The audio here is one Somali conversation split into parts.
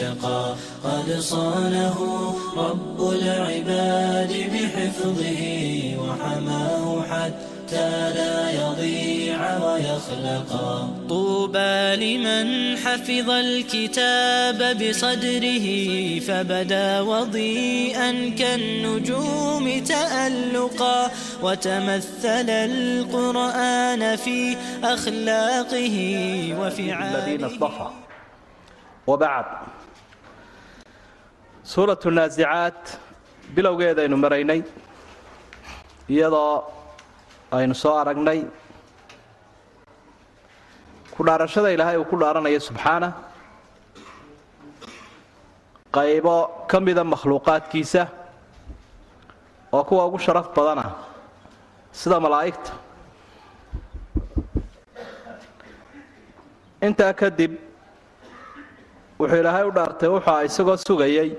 اتقى قد صانه رب العباد بحفظه وحماه حتى لا يضيع ويخلقا طوبى لمن حفظ الكتاب بصدره فبدا وضيئا كالنجوم تألقا وتمثل القرآن في أخلاقه وفعاله الذين اصطفى وبعد suuratu naasicaad bilowgeedaynu maraynay iyadoo aynu soo aragnay ku dhaarashada ilaahay uu ku dhaaranayo subxaana qaybo ka mida makhluuqaadkiisa oo kuwa ugu sharaf badana sida malaa'igta. Intaa kadib wuxuu ilaahay u dhaartay wuxua isagoo sugayay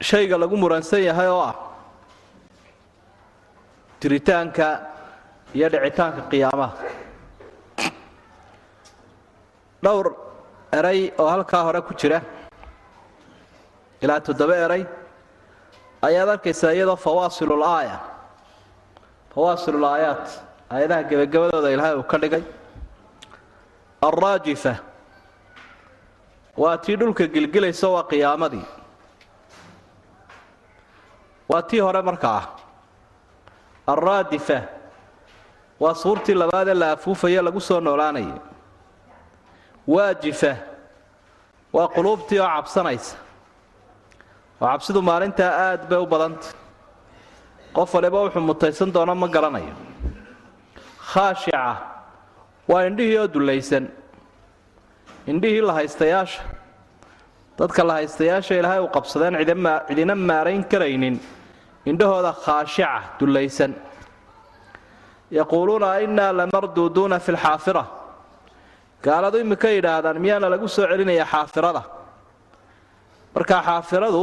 shayga lagu muransan yahay oo ah jiritaanka iyo dhicitaanka qiyaamaha. Dhowr eray oo halkaa hore ku jira ilaa toddoba eray ayaad arkaysaa iyadoo fawaasilul aaya. Fawaasilul aayaat aayadaha gebagabadooda ilaahay uu ka dhigay. Alraajifa waa tii dhulka gilgilaysa waa qiyaamadii waa tii hore marka ah. Alraadifa waa suurtii labaadee la afuufayo lagu soo noolaanaya waajifa. Waa quluubtii oo cabsanaysa. Oo cabsidu maalintaa aad bay u badantay qof waliba wuxuu mutaysan doono ma garanayo. Khaashica. Waa indhihii oo dullaysan. Indhihii la haystayaasha. Dadka la haystayaasha ilaahay uu qabsadeen cidina maarayn karaynin indhahooda khaashica dullaysan yaquuluuna innaa lamarduuduuna fi lxaafira gaaladu imika yidhaahdaan miyaana lagu soo celinayaa xaafirada. Marka xaafiradu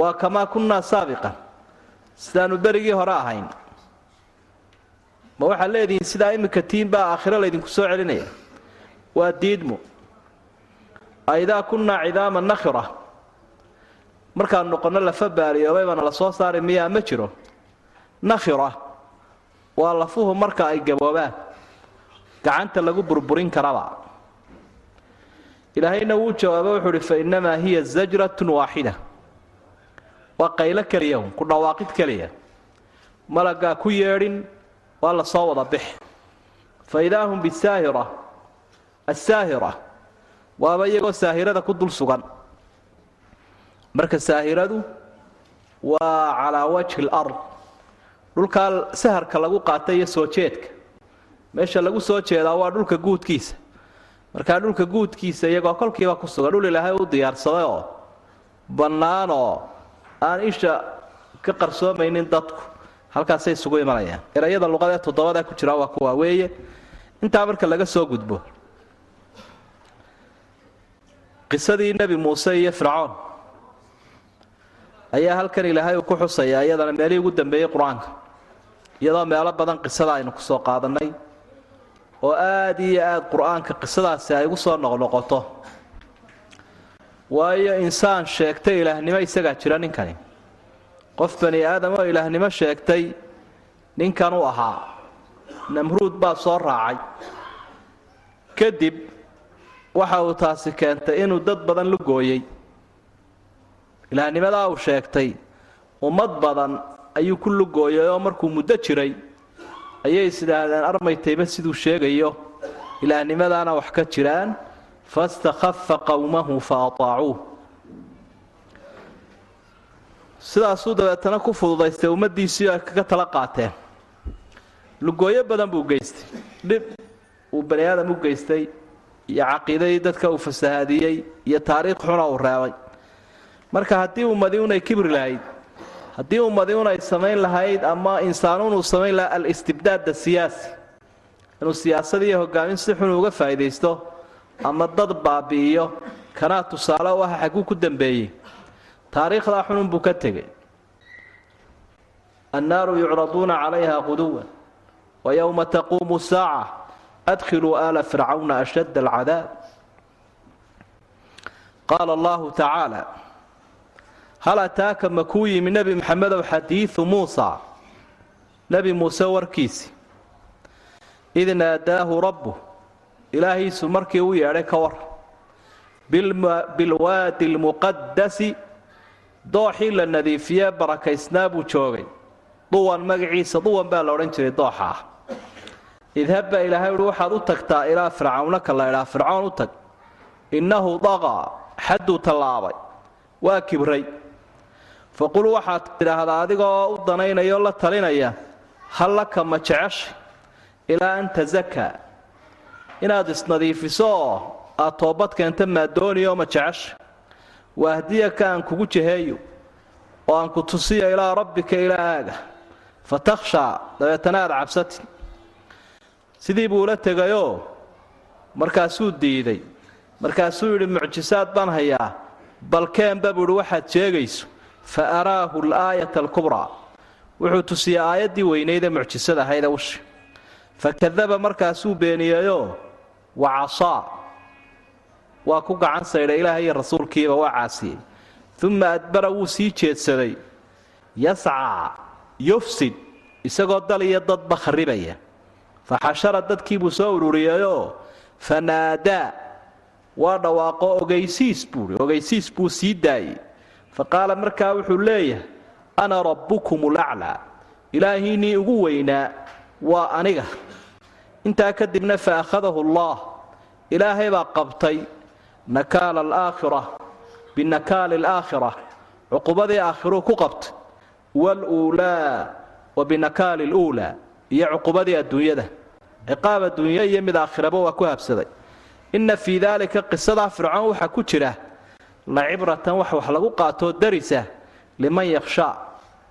waa kamaa kunnaa saabiqan sidaannu berigii hore ahayn. Ma waxaad leedihiin sidaa imika tiin baa aakhiro laydinku soo celinaya waa diidmu. Aidaa kunnaa cidaama nakhira markaanu noqonno lafa baariyoobay baana la soo saari miyaa ma jiro? Nakhira waa lafuhu marka ay gaboobaan. Gacanta lagu burburin karaba. Ilaahayna wuu jawaaba wuxuu uhi fa innamaa hiya zajratun waaxida waa qaylo keliya ku dhawaaqid keliya. Malaggaa ku yeedhin waa la soo wada bix fa idaa hum bisaahira asaahira waaba iyagoo saahirada ku dul sugan marka saahiradu waa calaa wajhi lard dhulkaa saharka lagu qaatay iyo soo jeedka. Meesha lagu soo jeedaa waa dhulka guudkiisa. Markaa dhulka guudkiisa iyagoo kolkiiba ku sugan dhul ilaahay u diyaarsaday oo bannaan oo aan isha ka qarsoomaynin dadku halkaasay isugu imanayaan. Erayada luqadee toddobada ku jira waa kuwaa weeye. Intaa marka laga soo gudbo qisadii nebi muuse iyo fircoon ayaa halkan ilaahay uu ku xusayaa iyadana meelihii ugu dambeeyey qur'aanka. Iyadoo meelo badan qisada aynu ku soo qaadannay oo aad iyo aad qur'aanka qisadaasi ay ugu soo noqnoqoto waayo insaan sheegtay ilaahnimo isagaa jira ninkani. Qof bani aadam oo ilaahnimo sheegtay ninkan u ahaa. Namruud baa soo raacay. Kadib waxa uu taasi keentay inuu dad badan la gooyey ilaahnimadaa uu sheegtay ummad badan ayuu ku lugooyay oo markuu muddo jiray ayay is idhaahdeen armaytayba siduu sheegayo. Ilaahnimadaana wax ka jiraan. Fastakhafa qowmahu fa ataacuuh sidaasuu dabeetana ku fududaystay ummaddiisii ay kaga tala qaateen. Lugooyo badan buu geystay. Dhib uu bani aadam u geystay iyo caqiidadii dadka uu fasahaadiyey iyo taariikh xuna uu reebay marka haddii ummadi unay kibri lahayd haddii ummadi un ay samayn lahayd ama insaanuun uu samayn lahaa alistibdaad asiyaasi inuu siyaasadiiyo hogaamin si xun uga faa'iidaysto ama dad baabi'iyo kanaa tusaale u ah xagguu ku dambeeyey. Taariikhdaa xununbuu ka tegay annaaru yucraduuna calayha quduwan wa yowma taquumu saaca adkhiluu aala fircawna ashadda alcadaab. Qaala allahu tacaala hal ataaka ma kuu yimi nebi maxamedow xadiidu muusa nebi muuse warkiisi. Id naadaahu rabbu. Ilaahiisu markii u yeedhay ka war. Bilwaadi lmuqadasi dooxii la nadiifiyee barakaysnaa buu joogay. Duwan magaciisa duwan baa la odhan jiray dooxa. Ah idhab baa ilaahay uhi waxaad u tagtaa ilaa fircawna ka la ydhaa fircoon u tag. Innahu daqaa xadduu tallaabay. Waa kibray faqul waxaad tidhaahdaa adigoo u danaynaya o la talinaya hal laka ma jeceshay. Ilaa an tasakaa inaad isnadiifiso oo aad toobad keenta maadooniyo ma jeceshay. Waahdiyaka aan kugu jaheeyo oo aan ku tusiyo ilaa rabbika ilaahaaga fa takhshaa dabeetana aad cabsati. Sidii buu ula tegayoo markaasuu diiday. Markaasuu yidhi mucjisaad baan hayaa. Balkeenba buuhi waxaad sheegayso fa araahu alaayata alkubraa wuxuu tusiyey aayaddii weynaydee mucjisada ahaydee ushi fakadaba markaasuu beeniyeyoo wa casaa waa ku gacan saydhay ilaaha iyo rasuulkiiba waa caasiyey uma adbara wuu sii jeedsaday yascaa yufsid isagoo dal iyo dadba kharribaya fa xashara dadkiibuu soo ururiyeyoo fanaadaa waa dhawaaqo ogaysiis buuhi ogaysiis buu sii daayey fa qaala markaa wuxuu leeyahay ana rabbukum ulaclaa ilaahiinnii ugu weynaa waa aniga. Intaa kadibna fa akhadahu allah ilaahay baa qabtay nakaala alaakhira binakaali alaakhira cuqubadii aakhiruu ku qabtay waluulaa wa binakaali luulaa iyo cuqubadii adduunyada. Ciqaab adduunya iyo mid aakhiraba waa ku habsaday. Inna fii daalika qisadaa fircoon waxaa ku jira la cibratan wax wax lagu qaatoo darisa liman yakhshaa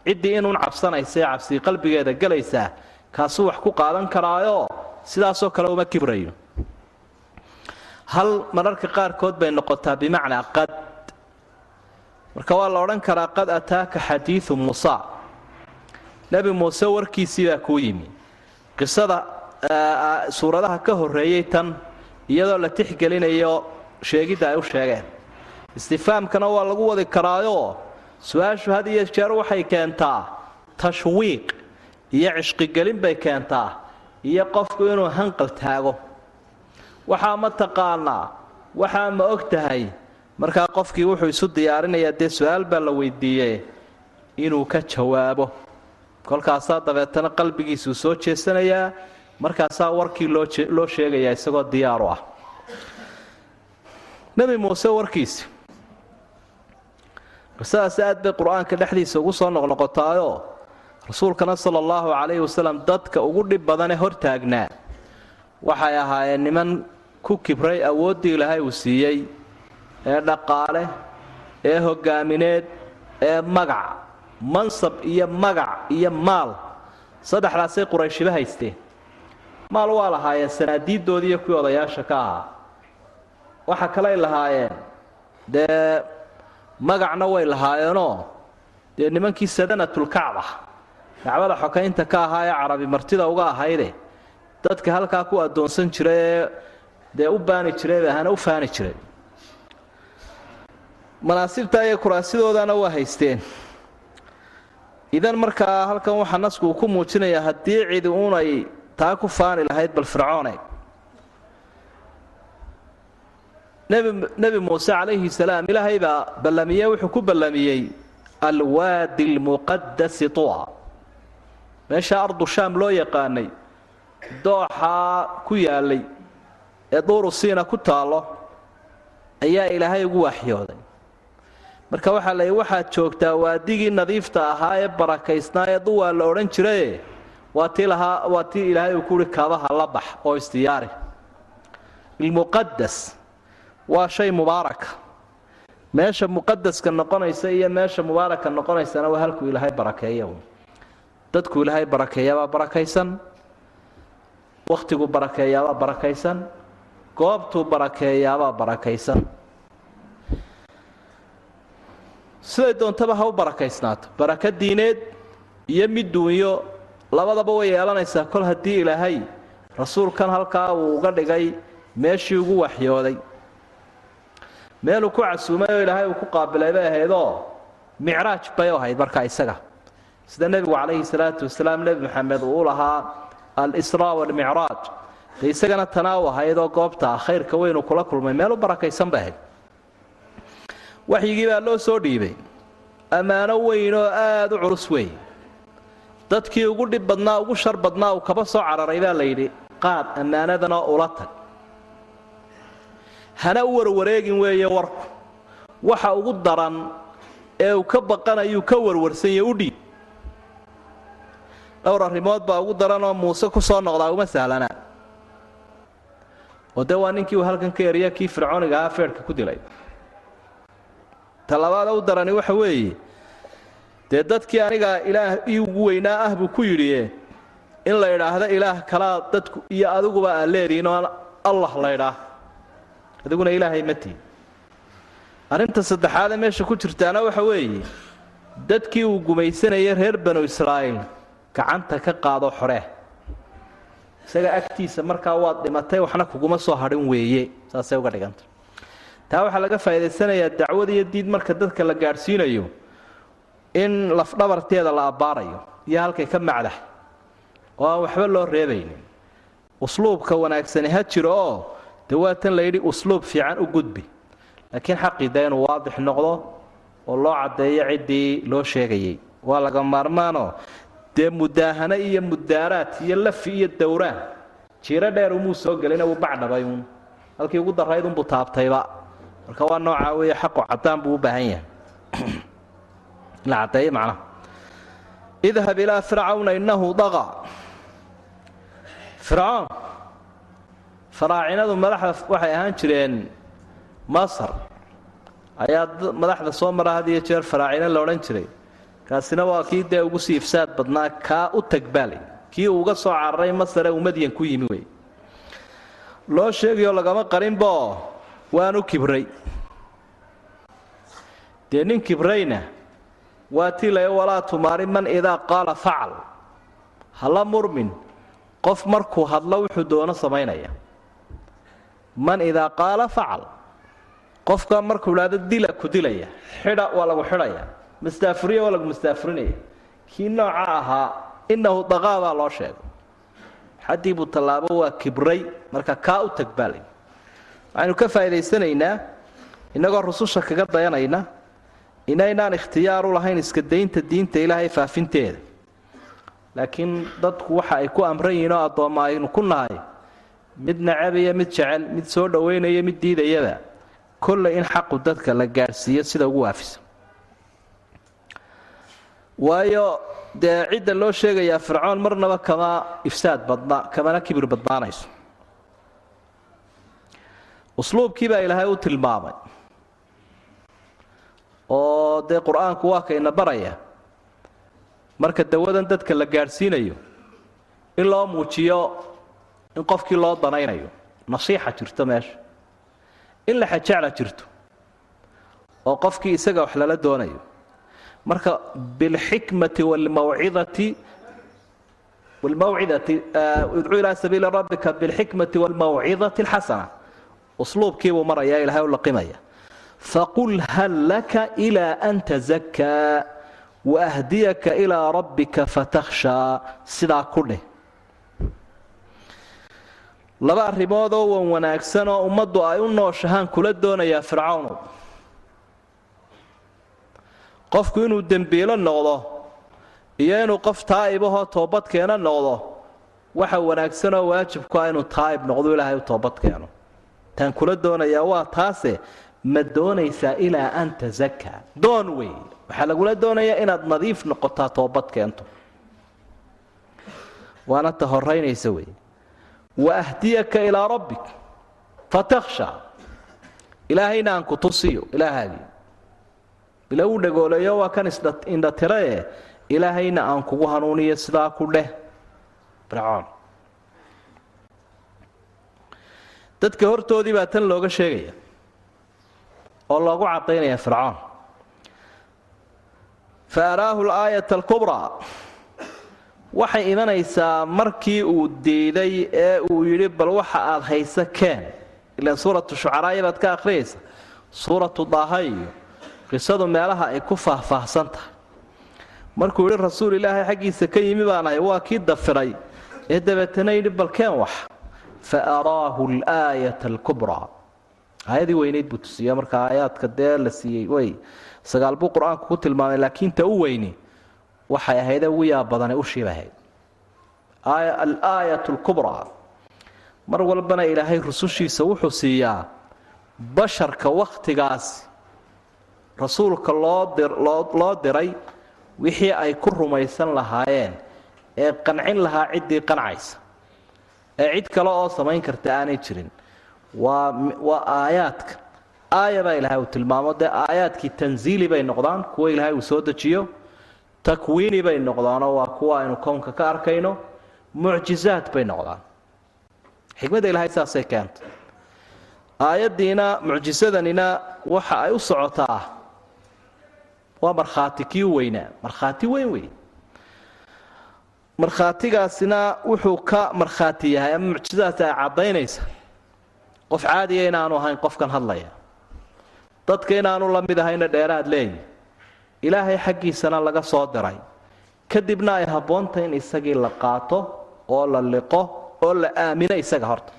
ciddii inuun cabsanaysa ee cabsii qalbigeeda gelaysaa kaasuu wax ku qaadan karaayoo sidaasoo kale uma kibrayo. Hal mararka qaarkood bay noqotaa bimacnaa qad. Marka waa la odhan karaa qad ataaka xadiidu muusa. Nebi muuse warkiisii baa kuu yimi. Qisada suuradaha ka horreeyey tan iyadoo la tixgelinayo sheegidda ay u sheegeen istifaamkana waa lagu wadi karaayoo su'aashu had iyo jeer waxay keentaa tashwiiq iyo cishqigelin bay keentaa iyo qofku inuu hanqal taago. Waxaa ma taqaanaa waxaa ma og tahay markaa qofkii wuxuu isu diyaarinayaa dee su'aal baa la weydiiyey inuu ka jawaabo. Kolkaasaa dabeetana qalbigiisuu soo jeesanayaa markaasaa warkii loo sheegayaa isagoo diyaaru ah. Nebi muuse warkiisi qisadaas aad bay qur'aanka dhexdiisa ugu soo noqnoqotaayoo rasuulkana sala allahu calayhi wasalam dadka ugu dhib badane hortaagnaa waxay ahaayeen niman ku kibray awooddii ilaahay uu siiyey ee dhaqaale ee hogaamineed ee magac mansab iyo magac iyo maal. Saddexdaasay qurayshiba haysteen. Maal waa lahaayeen sanaadiiddoodii iyo kuwii odayaasha ka ahaa. Waxa kaley lahaayeen dee magacna way lahaayeenoo. Dee nimankii sadanatulkacba kacbada xokaynta ka ahaa ee carabi martida uga ahayde. Dadka halkaa ku addoonsan jira ee dee u baani jiray ahana u faani jiray manaasibta iyo kuraasidoodana waa haysteen. Idan markaa halkan waxaa nasku uu ku muujinayaa haddii cidi uunay taa ku faani lahayd bal fircoone nebi muuse calayhi salaam ilaahay baa ballamiye wuxuu ku ballamiyey alwaadi lmuqadasi tua. Meesha ardu shaam loo yaqaanay dooxaa ku yaalay ee duuru siina ku taallo ayaa ilaahay ugu waxyooday. Marka waxaa la waxaad joogtaa waadigii nadiifta ahaa ee barakaysnaa ee duwaa la odhan jiraye waa tii lahaa waa tii ilaahay uu kuuhi kaabaha la bax oo isdiyaari ilmuqadas waa shay mubaaraka meesha muqadaska noqonaysa iyo meesha mubaaraka noqonaysana waa halkuu ilaahay barakeeya dadku ilaahay barakeeyaabaa barakaysan. Wakhtiguu barakeeyaabaa barakaysan. Goobtuu barakeeyaabaa barakaysan. Siday doontaba ha u barakaysnaato. Barako diineed iyo mid duunyo labadaba way yeelanaysaa. Kol haddii ilaahay rasuulkan halkaa uu uga dhigay meeshii ugu waxyooday meeluu ku casuumay oo ilaahay uu ku qaabilay bay ahaydoo? Micraaj bay u ahayd markaa isaga. Sida nebigu calayhi salaatu wasalaam nebi maxamed uu u lahaa al-israa waalmicraaj dee isagana tanaa u ahaydoo goobta khayrka weynuu kula kulmay. Meel u barakaysan bay ahayd. Waxyigii baa loo soo dhiibay. Ammaano weyn oo aada u culus weyn. Dadkii ugu dhib badnaa ugu shar badnaa uu kaba soo cararay baa la yidhi qaad ammaanadanoo ula tag hana u warwareegin weeye warku waxa ugu daran ee uu ka baqanayuu ka warwarsanya u dhiib. Dhowr arrimood baa ugu daranoo muuse ku soo noqdaa uma sahlanaa. Oo dee waa ninkii uu halkan ka eriya kii fircooniga ahaa feedhka ku dilay. Talabaada u darani waxa weeye dee dadkii aniga ilaah ii ugu weynaa ah buu ku yidhi in la idhaahdo ilaah kalaa dadku iyo adiguba aan leedihin oo allah la ydhaah adiguna ilaahay ma tihin arrinta saddexaadee meesha ku jirtaana waxa weeye dadkii uu gumaysanayay reer banu israa'iil gacanta ka qaado xoree isaga agtiisa markaa waad dhimatay waxna kuguma soo hadhin weeye saasay uga dhiganta taa waxaa laga faa'idaysanayaa dacwad iyo diid marka dadka la gaadhsiinayo in lafdhabarteeda la abbaarayo iyo halkay ka macdax oo aan waxba loo reebaynin. Usluubka wanaagsani ha jiro oo dee waatan layidhi usluub fiican u gudbi. Laakiin xaqii dee inuu waadix noqdo oo loo caddeeyo ciddii loo sheegayay waa laga maarmaanoo dee mudaahano iyo mudaaraad iyo lafi iyo dowraan. Jiiro dheer umuu soo gelina uu bacdhabay uun. Halkii ugu darayd unbuu taabtayba. Marka waa noocaa weeye xaqu caddaan buu u baahan yahay. La caddeeye macnaha. Idhab ilaa fircawna innahu daqa. Fircoon faraacinadu madaxda waxay ahaan jireen masar. Ayaa madaxda soo mara had iyo jeer faraacino la odhan jiray. Kaasina waa kii dee ugu sii ifsaad badnaa kaa u tagbaalay kii uuga soo cararay masare uu madyan ku yimi wey. Loo sheegayoo lagama qarinbo waanu kibray. Dee nin kibrayna waa tii lay walaa tumaari man idaa qaala facal hala murmin qof markuu hadlo wuxuu doono samaynaya man idaa qaala facal qofka markuu idhaahdo dila ku dilaya xidha waa lagu xidhaya mastaafuriya waa lagu mastaafurinaya kii nooca ahaa innahu daqaa baa loo sheegay. Xaddii buu tallaabo waa kibray marka kaa u tagbaalay waxaynu ka faa'idaysanaynaa innagoo rususha kaga dayanayna inaynaan ikhtiyaar u lahayn iska daynta diinta ilaahay faafinteeda. Laakiin dadku waxa ay ku amran yihiin oo addoomma aynu ku nahay mid nacabaya mid jecel mid soo dhowaynaya mid diidayaba kolley in xaqu dadka la gaadhsiiyo sida ugu waafisa. Waayo dee cidda loo sheegayaa fircoon marnaba kama ifsaad badna kamana kibir badnaanayso. Usluubkii baa ilaahay u tilmaamay. Oo dee qur'aanku waa kayna baraya. Marka dawadan dadka la gaadhsiinayo in loo muujiyo in qofkii loo danaynayo nasiixa jirto meesha. In la xajecla jirto. Oo qofkii isaga wax lala doonayo. Marka bilxikmati wlmawcidati wlmawcidati idcuu ilaa sabiili rabbika bilxikmati wاlmawcidati اlxasana usluubkiibuu marayaa ilahay u laqimaya faqul hal laka ilaa an tazakaa waahdiyaka ilaa rabbika fatakhshaa sidaa ku dheh laba arrimoodoo wan wanaagsan oo ummaddu ay u nooshahaan kula doonayaa fircawnow qofku inuu dembiilo noqdo iyo inuu qof taa'ibahoo toobadkeena noqdo waxa wanaagsanoo waajibku ah inuu taa'ib noqdo ilaahay u toobad keeno. Taan kula doonayaa waa taase ma doonaysaa ilaa an tasakaa doon wey waxaa lagula doonayaa inaad nadiif noqotaa toobad keento. Waana ta horaynaysa wey wa ahdiyaka ilaa rabbik fatakhsha ilaahayna aan ku tusiyo ilaahaagii ila uu dhagooleeyo waa kan indhatirae ilaahayna aan kugu hanuuniyo sidaa ku dheh fircoon dadka hortoodii baa tan looga sheegaya oo loogu cadaynaya fircoon fa araahu laayata alkubraa waxay imanaysaa markii uu diiday ee uu yidhi bal waxa aad haysa keen. Ilaan suuratu shucaraayo baad ka akhriyaysa suuratu daaha iyo qisadu meelaha ay ku faahfaahsan tahay. Markuu yidhi rasuul ilaahay xaggiisa ka yimi baan ahay waa kii dafiray. Ee dabeetana yidhi bal keen wax. Fa araahu laayata alkubraa aayadii weynayd buu tusiiya marka aayaadka dee la siiyey. Way sagaal buu qur'aanku ku tilmaamay laakiin ta u weyni waxay ahaydee ugu yaab badane ushiiba ahayd. Alaayat lkubraa mar walbana ilaahay rusushiisa wuxuu siiyaa basharka wakhtigaasi rasuulka loo diray wixii ay ku rumaysan lahaayeen ee qancin lahaa ciddii qancaysa. Ee cid kale oo samayn karta aanay jirin. Waa aayaadka. Aaya baa ilaahay uu tilmaamo dee aayaadkii tanziili bay noqdaan kuwa ilaahay uu soo dejiyo takwiini bay noqdaanoo waa kuwa aynu kownka ka arkayno. Mucjizaad bay noqdaan. Xikmadda ilahay saasay keentay. Aayaddiina mucjisadanina waxa ay u socotaa waa markhaati kii weynaa. Markhaati weyn wey markhaatigaasina wuxuu ka markhaati yahay ama mucjisadaasi ay caddaynaysa. Qof caadiya inaanu ahayn qofkan hadlaya. Dadka inaanu la mid ahayna dheeraad leeyi ilaahay xaggiisana laga soo diray. Kadibna ay habboontahy in isagii la qaato oo la liqo oo la aamino isaga horta.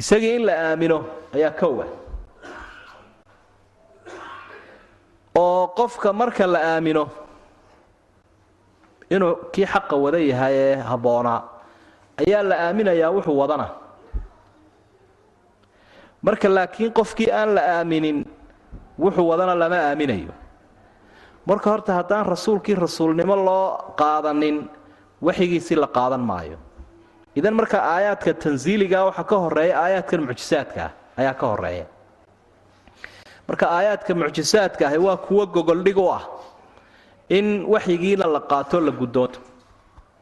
Isagii in la aamino ayaa kowa oo qofka marka la aamino inuu kii xaqa wada yahay ee habboonaa ayaa la aaminayaa wuxuu wadana. Marka laakiin qofkii aan la aaminin wuxuu wadana lama aaminayo. Marka horta haddaan rasuulkii rasuulnimo loo qaadanin waxyigiisii la qaadan maayo. Idan marka aayaadka tansiiliga waxaa ka horreeya aayaadkan mucjisaadka ayaa ka horreeya marka aayaadka mucjisaadka ahi waa kuwo gogoldhig u ah in waxyigiina la qaato la guddoonto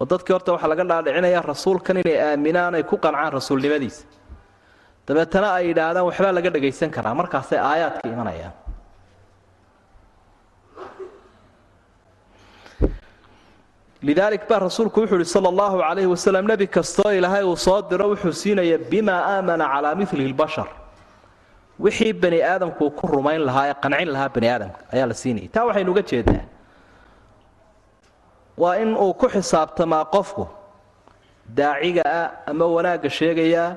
oo dadkii horta waxaa laga dhaadhicinaya rasuulkan inay aaminaan ay ku qancaan rasuulnimadiisa dabeetana ay yidhaahdaan waxbaa laga dhagaysan karaa. Markaasay aayaadka imanayaan. Lidaalik baa rasuulku wuxuu ihi sala allahu calayhi wasalam nebi kastoo ilaahay uu soo diro wuxuu siinaya bimaa aamana calaa milihi lbashar. Wixii bani aadamku ku rumayn lahaa ee qancin lahaa bani aadamka ayaa la siinayay taa waxaynu uga jeednaa waa in uu ku xisaabtamaa qofku daaciga ah ama wanaagga sheegayaa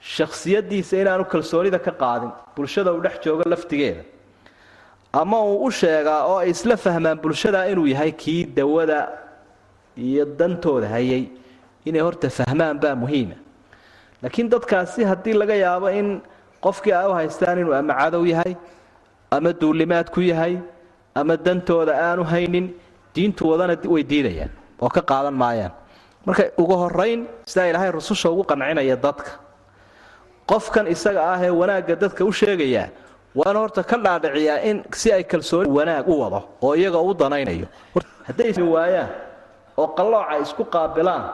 shakhsiyaddiisa inaanu kalsoonida ka qaadin bulshada uu dhex joogo laftigeeda. Ama uu u sheegaa oo ay isla fahmaan bulshada inuu yahay kii dawada iyo dantooda hayay inay horta fahmaan baa muhiima. Laakiin dadkaasi haddii laga yaabo in qofkii ay u haystaan inuu ama cadow yahay ama duulimaad ku yahay ama dantooda aanu haynin diintu wadana way diidayaan oo ka qaadan maayaan. Marka ugu horayn sidaa ilaahay rususha ugu qancinaya dadka qofkan isaga ah ee wanaagga dadka u sheegayaa waana horta ka dhaadhiciyaa in si ay kalsooni wanaag u wado oo iyaga u danaynayo. Hadday waayaan oo qallooca isku qaabilaan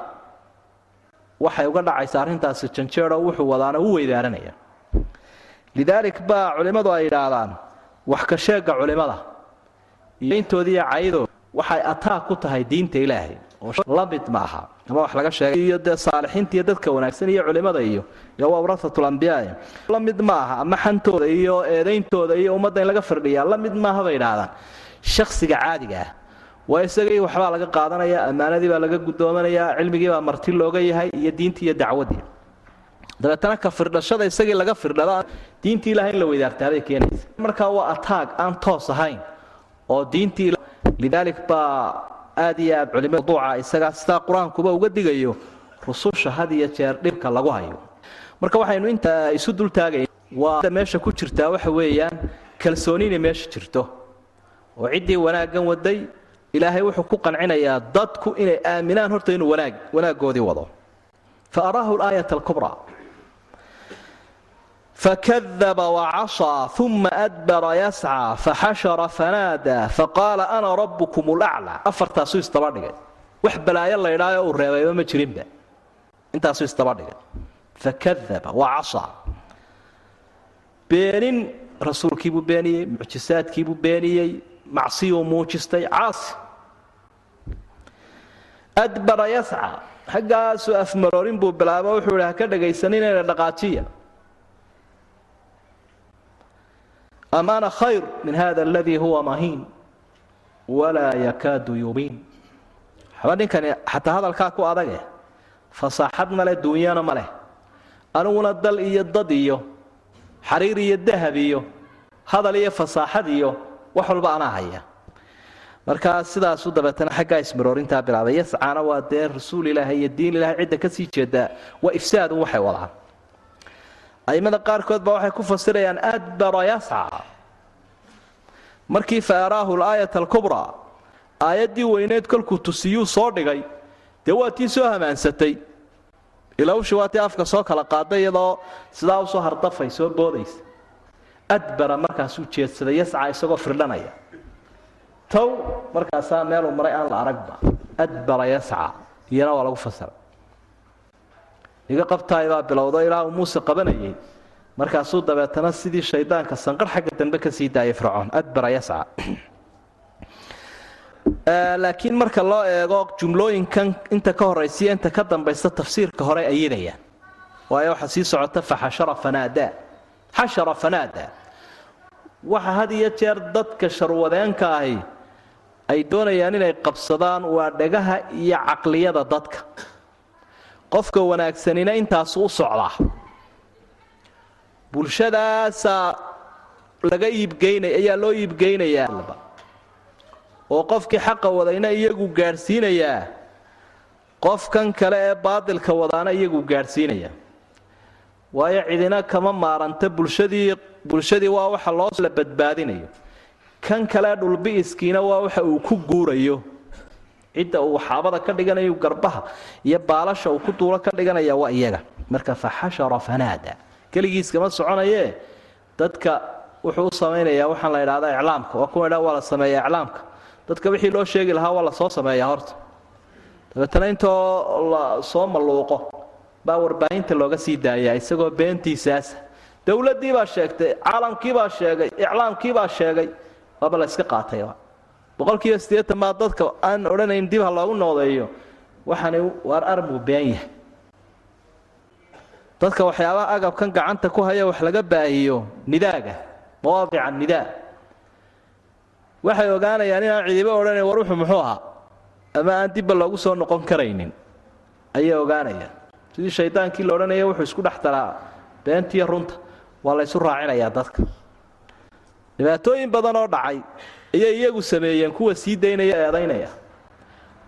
waxay uga dhacaysa arrintaasi janjeero wuxuu wadaana u weydaaranaya lidaalik baa culimmadu ay yidhaahdaan wax ka sheegga culimmada iyo intoodiiyo cayadooda waxay ataag ku tahay diinta ilaahay. Oo la ma aha ama wax laga sheegay iyo dee saalixiinta iyo dadka wanaagsan iyo culimmada iyo iyo waa warahatulambiyaae la mid ma aha ama xantooda iyo eedayntooda iyo ummadda in laga firdhiyaa la maaha bay idhaahdaan shakhsiga caadiga ah waa isagii waxbaa laga qaadanaya ammaanadii baa laga gudoomanayaa cilmigii baa marti looga yahay iyo diintii iyo dacwadii. Dabeetana ka firdhashada isagii laga firdhada diintii ilahay in la weydaartaabay keenaysa. Markaa waa ataag aan toos ahayn oo diintii lidaalik baa aad iyo aad culimada mawduuca isagaa sidaa qur'aankuba uga digayo rususha had iyo jeer dhibka lagu hayo. Marka waxaynu inta isu dultaagay waa meesha ku jirtaa waxa weeyaan kalsooni inay meesha jirto. Oo ciddii wanaaggan waday ilaahay wuxuu ku qancinayaa dadku inay aaminaan horta inuu wanaag wanaaggoodii wado. Fa araahu laayat alkubraa fakadaba wacasىa uma adbara yascaa faxashara fanaadaa faqaala ana rabbukum laclaa afartaasuu isdaba dhigay wax balaayo laydhaayo uu reebayba ma jirinba intaasuu isdaba dhigay fakadaba wacasaa beenin rasuulkiibuu beeniyey mucjisaadkiibuu beeniyey macsiyuu muujistay caasi adbara yascaa xaggaasuu afmaroorin buu bilaabo wuxuu idhi haka dhagaysanin ina dhaqaajiya am ana khayr min hada aladii huwa mahiin walaa yakaadu yubiin waxba ninkani xataa hadalkaa ku adage fasaaxad ma leh duunyana ma leh. Aniguna dal iyo dad iyo xariir iyo dahab iyo hadal iyo fasaaxad iyo wax walba anaa haya. Markaa sidaasu dabeetana xaggaa ismaroorintaa bilaabay yascaana waa dee rasuul ilaahay iyo diin ilaahay cidda ka sii jeedaa waa ifsaadun waxay wadaan aimada qaarkood baa waxay ku fasirayaan adbara yasca markii fa araahu laayat alkubraa aayaddii weyneed kolkuu tusiyuu soo dhigay dee waa tii soo hamaansatay. Ilowshi waa tii afka soo kala qaaday iyadoo sidaa u soo hardafay soo boodaysa. Adbara markaasuu jeedsaday yasca isagoo firdhanaya. Tow markaasaa meeluu maray aan la aragba adbara yasca iyana waa lagu fasiray iga qabtaay baa bilowdo ilaa uu muuse qabanayay. Markaasuu dabeetana sidii shaydaanka sanqar xagga dambe ka sii daayay fircoon. Adbara yasca laakiin marka loo eego jumlooyinkan inta ka horaysiya inta ka dambaysa tafsiirka hore ayidayaan waayo waxaa sii socota faxashara fanaadaa xashara fanaadaa waxa had iyo jeer dadka sharwadeenka ahi ay doonayaan inay qabsadaan waa dhagaha iyo caqliyada dadka qofka wanaagsanina intaasu u socdaa bulshadaasaa laga iibgeynay ayaa loo iibgeynayaa oo qofkii xaqa wadayna iyagu gaadhsiinayaa qofkan kale ee baadilka wadaana iyagu gaadhsiinaya waayo cidina kama maaranta bulshadii bulshadii waa waxa loo la badbaadinayo. Kan kale dhulbi'iskiina waa waxa uu ku guurayo cidda uu waxaabada ka dhiganayo garbaha iyo baalasha uu ku duulo ka dhiganaya waa iyaga. Marka faxashara fanaada. Keligiiskama soconayee. Dadka wuxuu u samaynayaa waxaan la idhahdaa iclaamka. Waa kuwa dha waa la sameeya iclaamka. Dadka wixii loo sheegi lahaa waa la soo sameeyaa horta. Dabeetana intoo la soo malluuqo baa warbaahinta looga sii daayaa isagoo beentiisaasa dowladdii baa sheegtay caalamkii baa sheegay iclaamkii baa sheegay waaba la yska qaatayba boqolkiiba siddeetan baa dadka aan odhanayn dib loogu noodeeyo waxaani waar armuu been yahay. Dadka waxyaabaha agabkan gacanta ku haya wax laga baahiyo nidaaga mawaadica nidaa. Waxay ogaanayaan inaan cidibo odhanayn war wuxuu muxuu ahaa? Ama aan dibba loogu soo noqon karaynin? Ayay ogaanayaan. Sidii shaydaankii la odhanaya wuxuu isku dhex daraa beentiiyo runta. Waa la ysu raacinayaa dadka. Dhibaatooyin badan oo dhacay ayay iyagu sameeyeen kuwa sii daynaya eedaynaya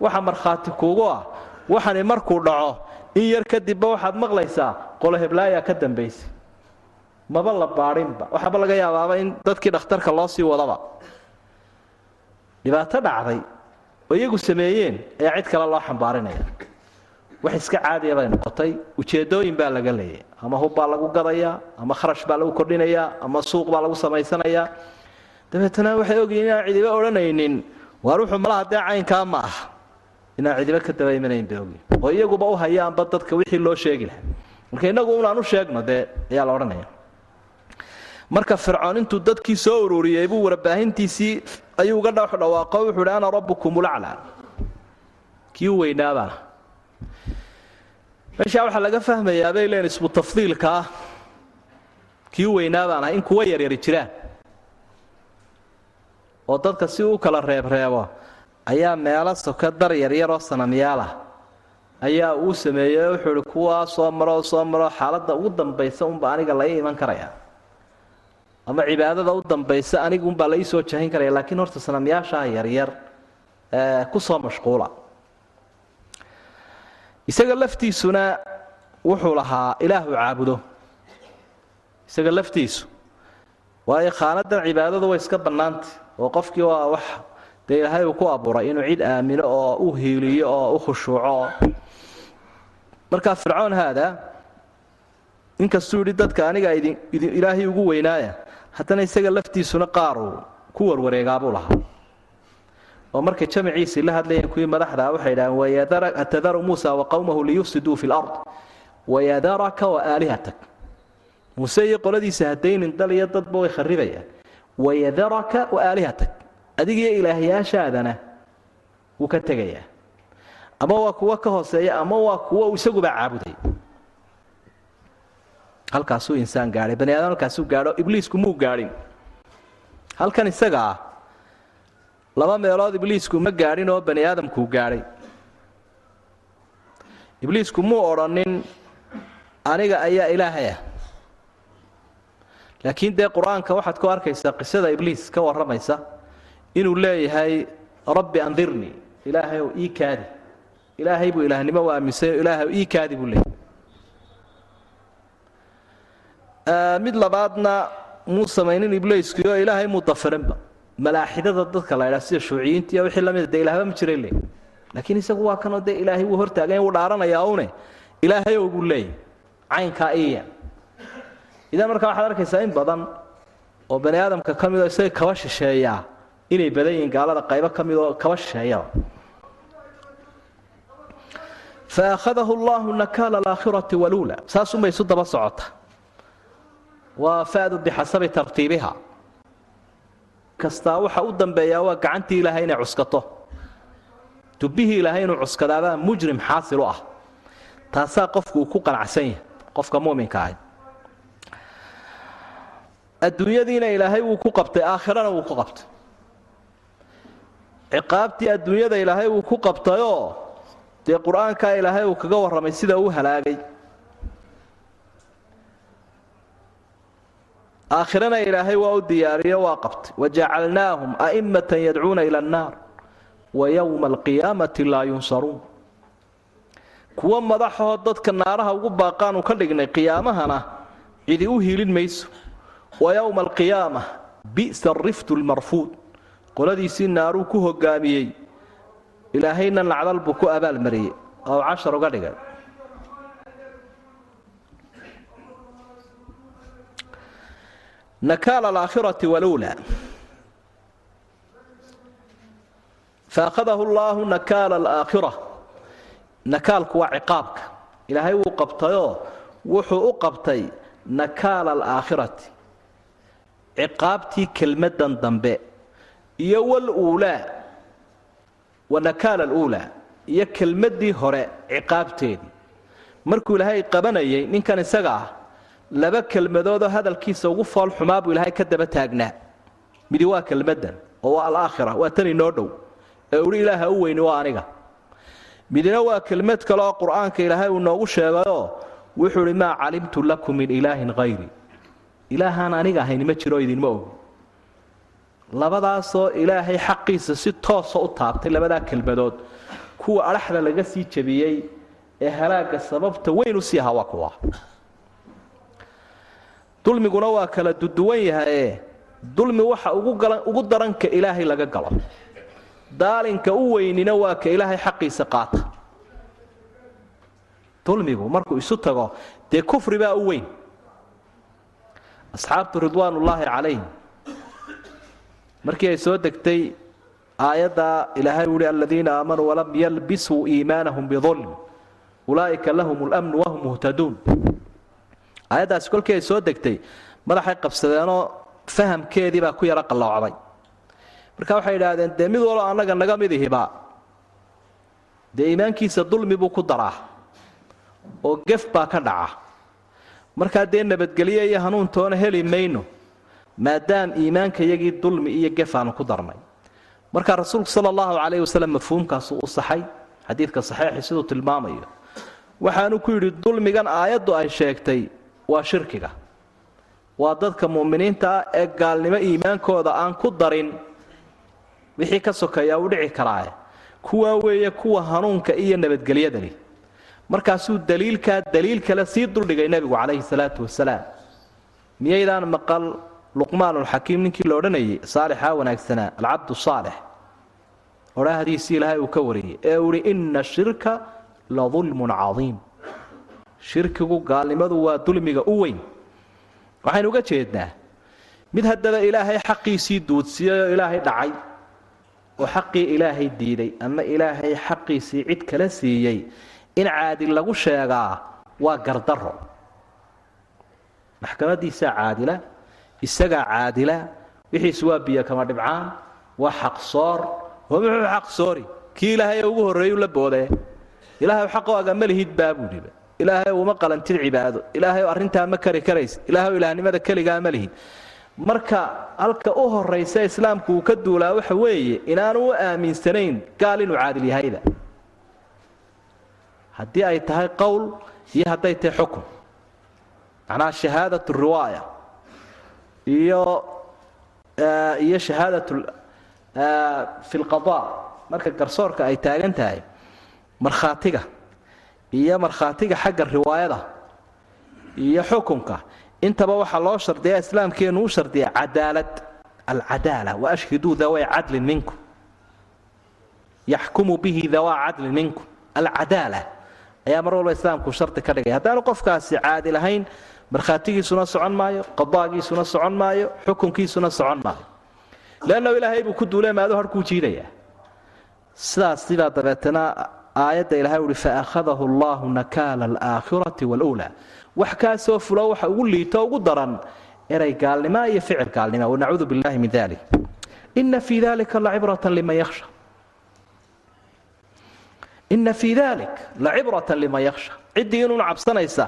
waxa markhaati kuugu ah waxani markuu dhaco in yar kadibba waxaad maqlaysaa qolo heblaayaa ka dambaysay maba la baadhinba waxaaba laga yaabaaba in dadkii dhakhtarka loo sii wadaba. Dhibaato dhacday oo iyagu sameeyeen ayaa cid kale loo xambaarinaya. Wax iska caadiya bay noqotay ujeedooyin baa laga leeyay. Ama hub baa lagu gadayaa ama kharash baa lagu kordhinayaa ama suuq baa lagu samaysanayaa dabeetana waxay ogyihiin inaan cidiba odhanaynin. Waar wuxuu malaha dee caynkaa ma ah. Inaan cidiba ka daba bay ogyihiin oo iyaguba u hayaanba dadka wixii loo sheegi lahaa. Marka innagu unaan u sheegno dee ayaa la odhanaya. Marka fircoon intuu dadkii soo ururiyey buu warbaahintiisii ayuu uga dh dhawaaqo wuxuu hi ana rabbukumulaclaa kii u weynaabaana meeshaa waxaa laga fahmayaa bay leen tafdiilka. Ah kii u weynaabaan ah in kuwa yaryari jiraan oo dadka si u kala reebreebo ayaa meelo soka dar yaryaroo sanamyaalah ayaa uu sameeyey wuxuu ihi kuwaa soo maroo soo maroo xaaladda ugu dambaysa unba aniga la iman karaya. Ama cibaadada u dambaysa anigunbaa la ii soo jahin karaya laakiin horta sanamyaashaa yaryar ku soo mashquula. Isaga laftiisuna wuxuu lahaa ilaahu caabudo. Isaga laftiisu waayo khaanadan cibaadadu way iska bannaantay oo qofkii waa wax dee ilaahay uu ku abuuray inuu cid aamino oo u hiiliyo oo u khushuuco. Markaa fircoon haada inkastuu yidhi dadka aniga ilaahay ugu weynaaya haddana isaga laftiisuna qaaruu ku warwareegaabuu lahaa. Oo markay jamaciisii la hadlayeen kuwii madaxdaa waxay idhaheen atadaru muusa wa liyufsiduu fi lard wayadaraka wa muuse iyo qoladiisa hadaynin dal iyo dadba way kharibayaan wayadaraka wa aalihatak adigiyo ilaahyaashaadana wuu ka tegayaa ama waa kuwo ka hooseeya ama waa kuwo isaguba caabuday halkaasuu insaan gaadhay bani aadam halkaasuu gaadho ibliisku muu gaadhin halkan isaga ah laba meelood ibliisku ma gaadhin oo bani aadamkuu gaadhay ibliisku muu odhanin aniga ayaa ilaahay ah laakiin dee qur'aanka waxaad ku arkaysaa qisada ibliis ka warramaysa inuu leeyahay rabbi andirnii ilaahay ow ii kaadi. Ilaahay buu ilaahnimo u aaminsan ilaahay ii kaadi buu leeyahy mid labaadna muu samaynin ibliiskii oo ilaahay muu dafirinba malaaxidada dadka la ydhaa sida shuuciyiinta iyo wixii lamida dee ilaahba ma jiray le laakiin isagu waa kanoo dee ilaahay wuu hortaaganya wuu dhaaranayaa une ilaahay ow buu caynkaa iya idan markaa waxaad arkaysaa in badan oo bani aadamka ka midoo isaga kaba shisheeyaa inay badan yihiin gaalada qaybo ka midoo kaba shisheeyaba fa akhadahu allahu nakaala alaakhirati waluula saasunbay isu daba socota. Waa fadu bixasabi tartiibiha. Kastaa waxa u dambeeyaa waa gacantii ilaahay inay cuskato. Dubbihii ilaahay inuu cuskadaabaa mujrim xaasil u ah. Taasaa qofku uu ku qanacsan yahay qofka muminka ahi adduunyadiina ilaahay wuu ku qabtay aakhirana wuu ku qabtay. Ciqaabtii adduunyada ilaahay wuu ku qabtayoo dee qur'aankaa ilaahay uu kaga warramay sida uu halaagay. Aakhirana ilaahay waa u diyaariyo waa qabtay. Wajacalnaahum a'immatan yadcuuna ila annaar wa yowma alqiyaamati laa yunsaruun. Kuwo madaxoo dadka naaraha ugu baaqaanu ka dhignay qiyaamahana cidi u hiilin mayso wa yowma alqiyaama bi'sa ariftu lmarfuud qoladiisii naaruu ku hogaamiyey. Ilaahayna lacdal buu ku abaalmariyey oo cashar uga dhigay nakaal alaakhirati waluula faakhadahu llaahu nakaala alaakhira nakaalku waa ciqaabka. Ilaahay wuu qabtayoo wuxuu u qabtay nakaala alaakhirati ciqaabtii kelmaddan dambe iyo waluulaa wa nakaala aluulaa iyo kelmaddii hore ciqaabteedii markuu ilaahay qabanayay ninkan isaga ah laba kelmadoodoo hadalkiisa ugu fool xumaa buu ilaahay ka daba taagnaa. Midi waa kelmaddan oo waa alaakhira waa tan inoo dhow. Ee uhi ilaaha u weyni waa aniga. Midina waa kelmad kale oo qur'aanka ilaahay uu noogu sheegayoo wuxuu idhi maa calimtu lakum min ilaahin hayri ilaahaan aniga ahayni ma jiro idinma ogi labadaasoo ilaahay xaqiisa si toosa u taabtay labadaa kelmadood. Kuwa adhaxda laga sii jabiyey ee halaagga sababta weyn u sii ahaa kuwa. Dulmiguna waa kala duduwan yahaye dulmi waxa ugu daranka ilaahay laga galo. Daalinka u weynina waa ka ilaahay xaqiisa qaata. Dulmigu markuu isu tago dee kufri baa u weyn asxaabtu ridwaanullaahi calayhim. Markii ay soo degtay aayadda ilaahay u uhi aladiina aamanuu walam yalbisuu iimaanahum bidulm ulaa'ika lahum lmnu wahum muhtaduun aayaddaasi kolkii ay soo degtay madaxay qabsadeenoo fahamkeedii baa ku yaro qalloocday marka waxay idhaahdeen dee mid waloo annaga naga midihiba dee iimaankiisa dulmi buu ku daraa oo gef baa ka dhaca markaa dee nabadgelyo iyo hanuuntoona heli mayno maadaam iimaanka yagii dulmi iyo gef aanu ku darnay. Markaa rasuulku sala allahu calayhi wasalam mafhuumkaasu u saxay xadiidka saxiixi siduu tilmaamayo waxaanu ku yidhi dulmigan aayaddu ay sheegtay waa shirkiga. Waa dadka mu'miniinta ah ee gaalnimo iimaankooda aan ku darin. Wixii ka sokeeyaa u dhici karaae kuwaa weeye kuwa hanuunka iyo nabadgelyada leh markaasuu daliilkaa daliil kale sii duldhigay nebigu calayhi salaatu wasalaam. Miyaydaan maqal luqmaanulxakiim ninkii la odhanayay saalixaa wanaagsanaa alcabdu saalix. Odhaahdiisii ilaahay uu ka wariyey ee uu ihi inna shirka la dulmun cadiim. Shirkigu gaalnimadu waa dulmiga u weyn. Waxaynu uga jeednaa mid haddaba ilaahay xaqiisii duudsiyay oo ilaahay dhacay oo xaqii ilaahay diiday ama ilaahay xaqiisii cid kala siiyey in caadil lagu sheegaa waa gardaro maxkamadiisaa caadila isagaa caadila wixiisu waa biyo kama dhibcaan waa xaqsoor oo muxuu xaqsoori kii ilaahay ugu horreeyu la boodee. Ilaahay xaqooga ma lihid baabuudhiba ilaahay uma qalantid cibaado. Ilaahay arrintaa ma kari karaysa ilaahay ilaahnimada keligaa ma lihid. Marka halka u horaysa islaamku uu ka duulaa waxa weeye inaanu u aaminsanayn gaal inuu caadil yahayda haddii ay tahay qowl iyo hadday tahay xukun macnaha shahaadat riwaaya. Iyo iyo shahaadat fi lqada marka garsoorka ay taagan tahay markhaatiga. Iyo markhaatiga xagga riwaayada. Iyo xukunka intaba waxaa loo shardiya islaamkeenu u shardiya cadaalad. Alcadaala waashhiduu daway cadlin minkum yaxkumu bihi dawaa cadlin minkum alcadaala ayaa mar walba islaamku shardi ka dhigaya haddaanu qofkaasi caadil ahayn markhaatigiisuna socon maayo qadaagiisuna socon maayo xukunkiisuna socon maayo. Leannahu ilaahay buu ku duule maado harkuu jiidayaa sidaas sidaa dabeetana aayadda ilahay uhi faakhadahu allahu nakaala alaakhirati waluulaa. Wax kaa soo fulo waxa ugu liito ugu daran eray gaalnima iyo ficil gaalnima wanacuudu billahi min dalik ina fii dalika lacibratan liman yakhsha ina fii dalik lacibratan liman yakhsha. Ciddii inuun cabsanaysa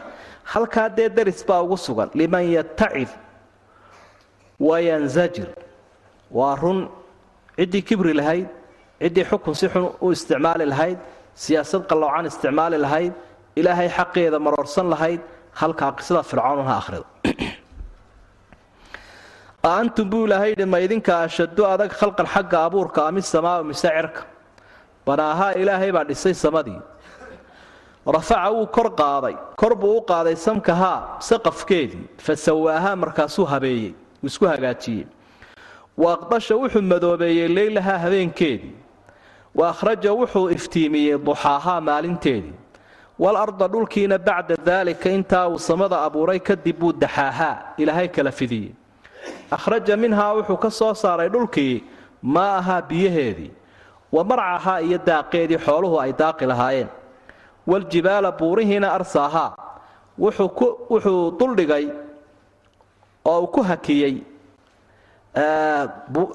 halkaa dee daris baa ugu sugan. Liman yatacid wayanzajir waa run ciddii kibri lahayd ciddii xukun si xun u isticmaali lahayd siyaasad qalloocan isticmaali lahayd ilaahay xaqeeda maroorsan lahayd halkaa qisada fircawn ha ahrido aantum buu ilaahay yidhi ma idinka ashaddu adag khalqan xagga abuurka ami samaau mise cirka banaahaa ilaahay baa dhisay samadii. Rafaca wuu kor qaaday. Kor buu u qaaday samkahaa saqafkeedii fa sawaahaa markaasuu habeeyey. Uu isku hagaajiyey. Wa aqdasha wuxuu madoobeeyey leylahaa habeenkeedii wa akhraja wuxuu iftiimiyey duxaahaa maalinteedii walarda dhulkiina bacda daalika intaa uu samada abuuray kadib buu daxaahaa ilaahay kala fidiyey. Akhraja minhaa wuxuu ka soo saaray dhulkii maa ahaa biyaheedii wa marcahaa iyo daaqeedii xooluhu ay daaqi lahaayeen. Waljibaala buurihiina arsaahaa. Wuxuu duldhigay oo uu ku hakiyey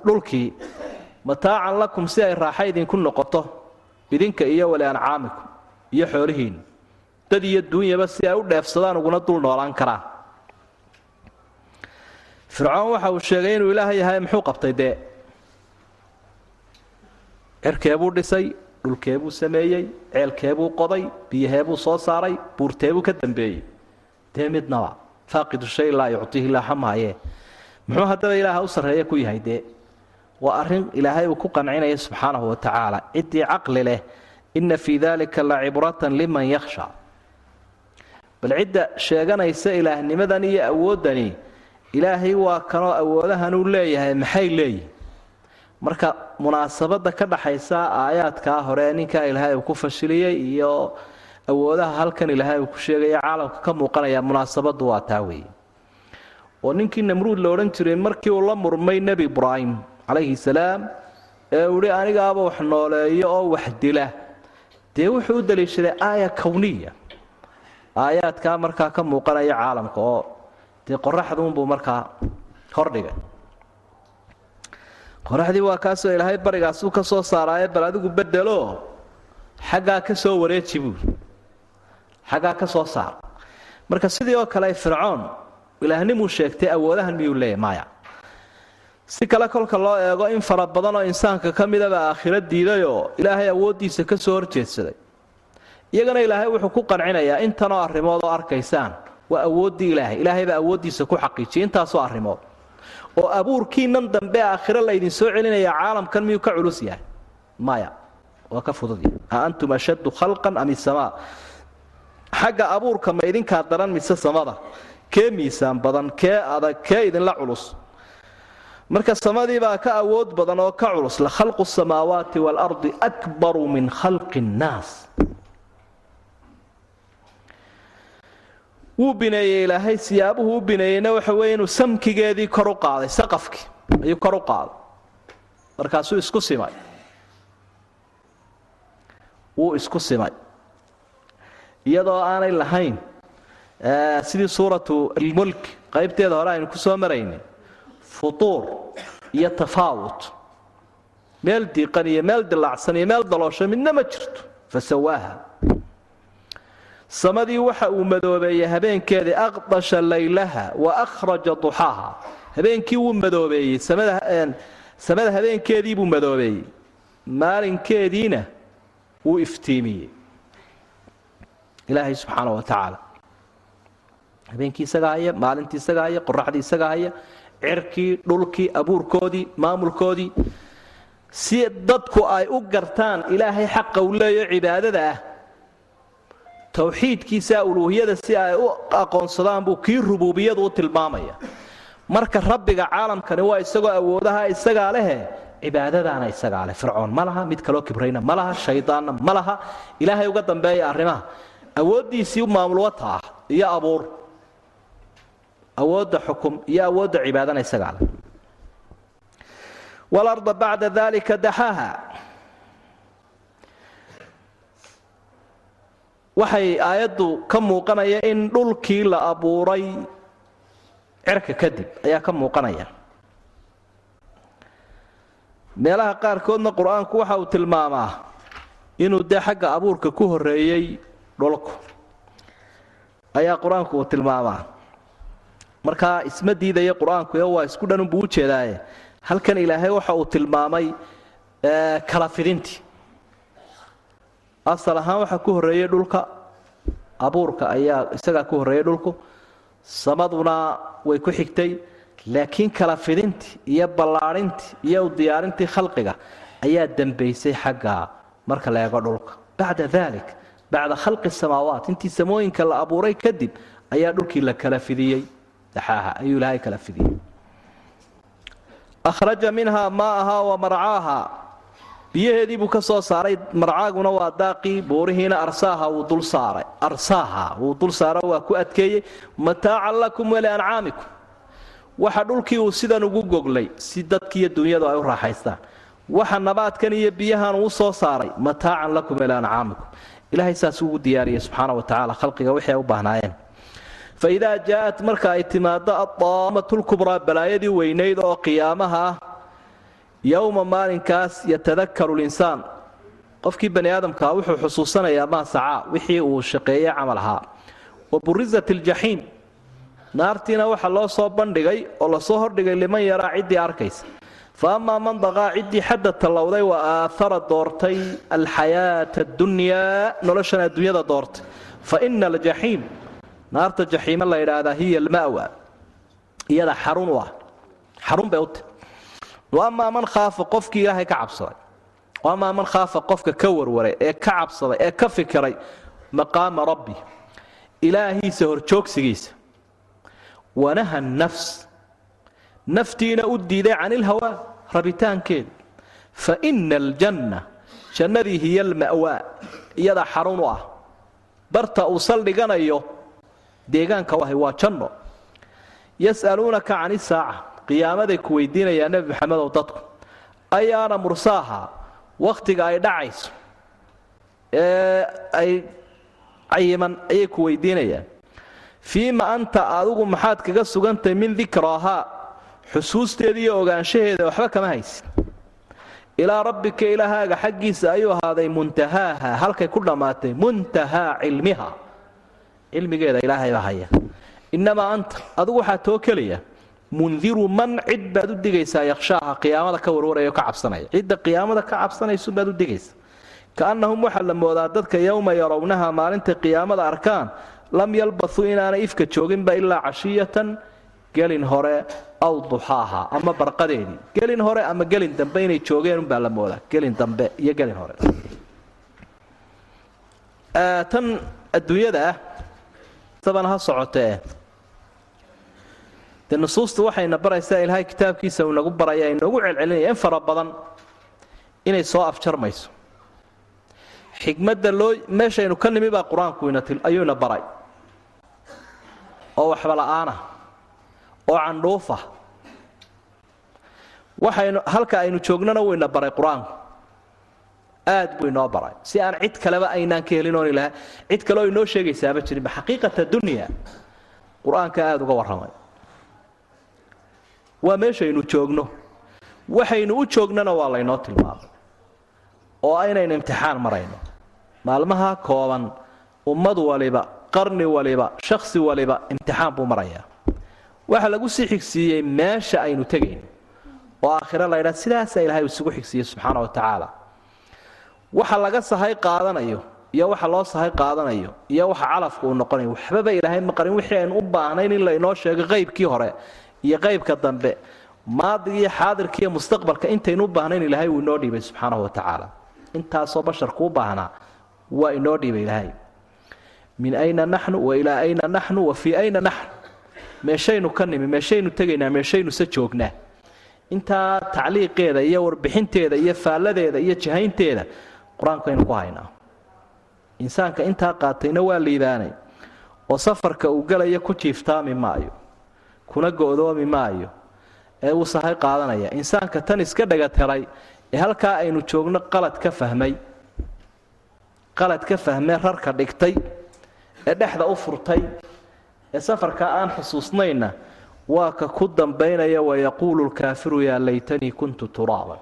dhulkii. Mataacan lakum si ay raaxa idinku noqoto idinka iyo wali ancaamikum iyo xoolihiinna dad iyo duunyaba si ay u dheefsadaan uguna dul noolaan karaan fircoon waxa uu sheegay inuu ilaah yahay muxuu qabtay dee cirkeebuu dhisay dhulkeebuu sameeyey ceelkeebuu qoday biyaheebuu soo saaray buurteebuu ka dambeeyey. Dee midnaba faaqidu shay laa yuctiihi laa xamaaye muxuu haddaba ilaaha u sarreeya ku yahay dee? Waa arrin ilaahay uu ku qancinaya subxaanahu wa tacaala. Ciddii caqli leh. Inna fii dalika la cibratan liman yakhsha. Bal cidda sheeganaysa ilaahnimadan iyo awooddani ilaahay waa kanoo awoodahanuu leeyahay maxay leeyihiin marka munaasabadda ka dhaxaysa aayaadkaa hore ninkaa ilaahay uu ku fashiliyey iyo awoodaha halkan ilaahay uu ku sheegaya caalamka ka muuqanaya munaasabaddu waa taa weeye. Oo ninkii namruud la odhan jiray markii uu la murmay nebi ibraahim calayhi salaam ee uu ihi anigaaba wax nooleeyo oo wax dila. Dee wuxuu u daliishaday aaya kowniya aayaadkaa markaa ka muuqanaya caalamka oo dee qoraxduunbuu markaa hordhigay qoraxdii waa kaasoo ilaahay barigaasuu ka soo saaraaye bal adigu bedelo. Xaggaa ka soo wareeji buuri xaggaa ka soo saar. Marka sidii oo kale fircoon ilaahnimuu sheegtay awoodahan miyuu leeyahy maya si kale kolka loo eego in fara badan oo insaanka ka midaba aakhiro diidayoo ilaahay awooddiisa ka soo horjeedsaday. Iyagana ilaahay wuxuu ku qancinayaa intanoo arrimood oo arkaysaan. Waa awooddii ilaahay. Ilaahay baa awooddiisa ku xaqiijiyay intaasoo arrimood oo abuurkiinan dambe aakhiro laydin soo celinaya caalamkan miyuu ka culus yahay? Maya waa ka fududya a antum ashaddu khalqan am isamaa xagga abuurka ma idinkaa daran mise samada? Kee miisaan badan kee adag kee idinla culus? Marka samadii baa ka awood badan oo ka culus la khalqu samaawaati waalardi akbaru min khalqi nnaas wuu bineeyey ilaahay siyaabuhu u bineeyeyna waxa weye inuu samkigeedii kor u qaaday saqafkii ayuu kor u qaaday. Markaasuu isku simay. Wuu isku simay. Iyadoo aanay lahayn sidii suuratu almulk qaybteeda hore aynu ku soo maraynay futuur iyo tafaawut. Meel diiqan iyo meel dilaacsan iyo meel daloosho midna ma jirto. Fasawaaha samadii waxa uu madoobeeyey habeenkeedii aqdasha laylaha wa akhraja duxaaha. Habeenkii wuu madoobeeyey samada habeenkeedii buu madoobeeyey. Maalinkeediina wuu iftiimiyey. Ilaahay subxaana wa tacaala. Habeenkii isagaa haya maalintii isagaa haya qoraxdii isagaa haya cirkii dhulkii abuurkoodii maamulkoodii si dadku ay u gartaan ilaahay xaqa uu leeyaho cibaadada ah towxiidkiisa uluuhiyada si ay u aqoonsadaan buu kii rubuubiyadu u tilmaamaya. Marka rabbiga caalamkani waa isagoo awoodaha isagaa lehe cibaadadaana isagaa leh. Fircoon ma laha mid kaloo kibrayna ma laha shaydaanna ma laha. Ilaahay uga dambeeya arrimaha. Awooddiisii maamulwata ah iyo abuur. Awoodda xukum iyo awoodda cibaadana isagaa leh. Walarda bacda dalika daxaaha waxay aayaddu ka muuqanaya in dhulkii la abuuray cirka kadib ayaa ka muuqanaya. Meelaha qaarkoodna qur'aanku waxa uu tilmaamaa inuu dee xagga abuurka ku horeeyey dhulku. Ayaa qur'aanku uu tilmaamaa. Markaa isma diidaya qur'aanku waa isku dhanunbuu u jeedaaye. Halkan ilaahay waxa uu tilmaamay kala fidintii asal ahaan waxaa ku horreeyey dhulka. Abuurka ayaa isagaa ku horreeyey dhulku. Samaduna way ku xigtay. Laakiin kala fidintii iyo ballaadhintii iyo u diyaarintii khalqiga ayaa dembaysay xagga marka la eego dhulka. Bacda dalik bacda khalqi samaawaat. Intii samooyinka la abuuray kadib ayaa dhulkii la kala fidiyey. Daxaaha ayuu ilaahay kala fidiyey. Akhraja minhaa maa'ahaa wa marcaaha biyaheedii buu ka soo saaray. Marcaaguna waa daaqii buurihiina arsaaha wuu dul saaray. Arsaaha wuu dul saara waa ku adkeeyey. Mataacan lakum waliancaamikum waxa dhulkii uu sidan ugu goglay si dadkiiyo dunyadu ay u raaxaystaan. Waxa nabaadkan iyo biyahan uu soo saaray mataacan lakum waliancaamikum ilaahay saas ugu diyaariyey subxaana wa tacala khalqiga wixii u baahnaayeen. Fa idaa jaa'at marka ay timaado adaamatulkubraa balaayadii weynayd oo qiyaamaha ah yowma maalinkaas yatadakaru linsaan. Qofkii bani aadamkaa wuxuu xusuusanayaa maa sacaa wixii uu shaqeeyey camal ahaa. Wa burizat iljaxiim naartiina waxa loo soo bandhigay oo la soo hordhigay liman yaraa ciddii arkaysa. Fa amaa man daqaa ciddii xadda tallowday wa aahara doortay alxayaata addunyaa noloshan adduunyada doortay. Fa ina aljaxiim naarta jaxiimo la yidhaahdaa hiya alma'wa iyada xarun u ah xarun bay u tahy amaa man khaafa qofkii ilaahay ka cabsaday. Amaa man khaafa qofka ka warwaray ee ka cabsaday ee ka fikiray maqaama rabbi. Ilaahiisa horjoogsigiisa. Wanaha nafs. Naftiina u diiday can ilhawaa rabitaankeeda fa ina aljanna jannadii hiya alma'waa iyada xarun u ah. Barta uu saldhiganayo deegaanka u ahay waa janno. Yas'aluunaka can isaaca qiyaamaday ku weydiinayaa nebi maxamedow dadku ayaana mursaaha wakhtiga ay dhacayso ee ay cayiman ayay ku weydiinayaan. Fiima anta adigu maxaad kaga sugantahay min dikraahaa xusuusteeda iyo ogaanshaheeda waxba kama haysid ilaa rabbika ilaahaaga xaggiisa ayuu ahaaday muntahaaha halkay ku dhammaatay muntahaa cilmiha. Cilmigeeda ilaahaybaa haya innamaa anta adigu waxaa too kelaya mundiru man cid baad u digaysaa yakhshaaha qiyaamada ka warwaraya ka cabsanaya. Cidda qiyaamada ka cabsanaysunbaad u digaysa. Kaannahum waxaa la moodaa dadka yowma yarownaha maalintay qiyaamada arkaan lam yalbathuu inaanay ifka jooginba ilaa cashiyatan gelin hore aw duxaaha ama barqadeedii gelin hore ama gelin dambe inay joogeen unbaa la moodaa. Gelin dambe iyo gelin hore. Tan adduunyada ah ha socotee dee nusuustu waxayna baraysaa ilaahay kitaabkiisa uu nagu baraya inoogu celcelinaya in fara badan inay soo afjarmayso. Xikmadda loo meeshaynu ka nimi baa qur'aanku ayuuna baray. Oo waxba la'aanah oo candhuufah waxaynu halka aynu joognana wayna baray qur'aanku. Aad buu inoo baray. Si aan cid kaleba aynaan ka helin oon ilaha cid kale oo inoo sheegaysaaba jirinba xaqiiqata dunya qur'aanka aada uga warramay waa meeshaynu joogno. Waxaynu u joognana waa laynoo tilmaamay. Oo aynaynu imtixaan marayno. Maalmaha kooban ummad waliba qarni waliba shakhsi waliba imtixaan buu marayaa. Waxa lagu sii xigsiiyey meesha aynu tegayno. Oo aakhiro la ydhaha sidaasaa ilaahay isugu xigsiiyey subxaana wa tacaala. Waxa laga sahay qaadanayo iyo waxa loo sahay qaadanayo iyo waxa calafka uu noqonayo waxbaba ilaahay maqarin wixii aynu u baahnayn in laynoo sheego qaybkii hore iyo qaybka dambe maadiga iyo xaadirka iyo mustaqbalka intaynu u baahnayn ilaahay uu inoo dhiibay subxaanahu wa tacaala. Intaasoo basharku u baahnaa waa inoo dhiibay ilaahay. Min ayna naxnu wa ayna naxnu wa ayna naxnu. Meeshaynu ka nimi meeshaynu tegaynaa meeshaynuse joognaa. Intaa tacliiqeeda iyo warbixinteeda iyo faalladeeda iyo jahaynteeda qur'aanku aynu ku haynaa. Insaanka intaa qaatayna waa liibaanay. Oo safarka uu gelaya ku jiiftaami maayo kuna go'doomi maayo ee uu sahay qaadanaya insaanka tan iska dhagatelay ee halkaa aynu joogno qalad ka fahmay qalad ka fahmee rarka dhigtay ee dhexda u furtay ee safarkaa aan xusuusnayna waa ka ku dambaynaya wayaquulu lkaafiru yaa laytanii kuntu turaaban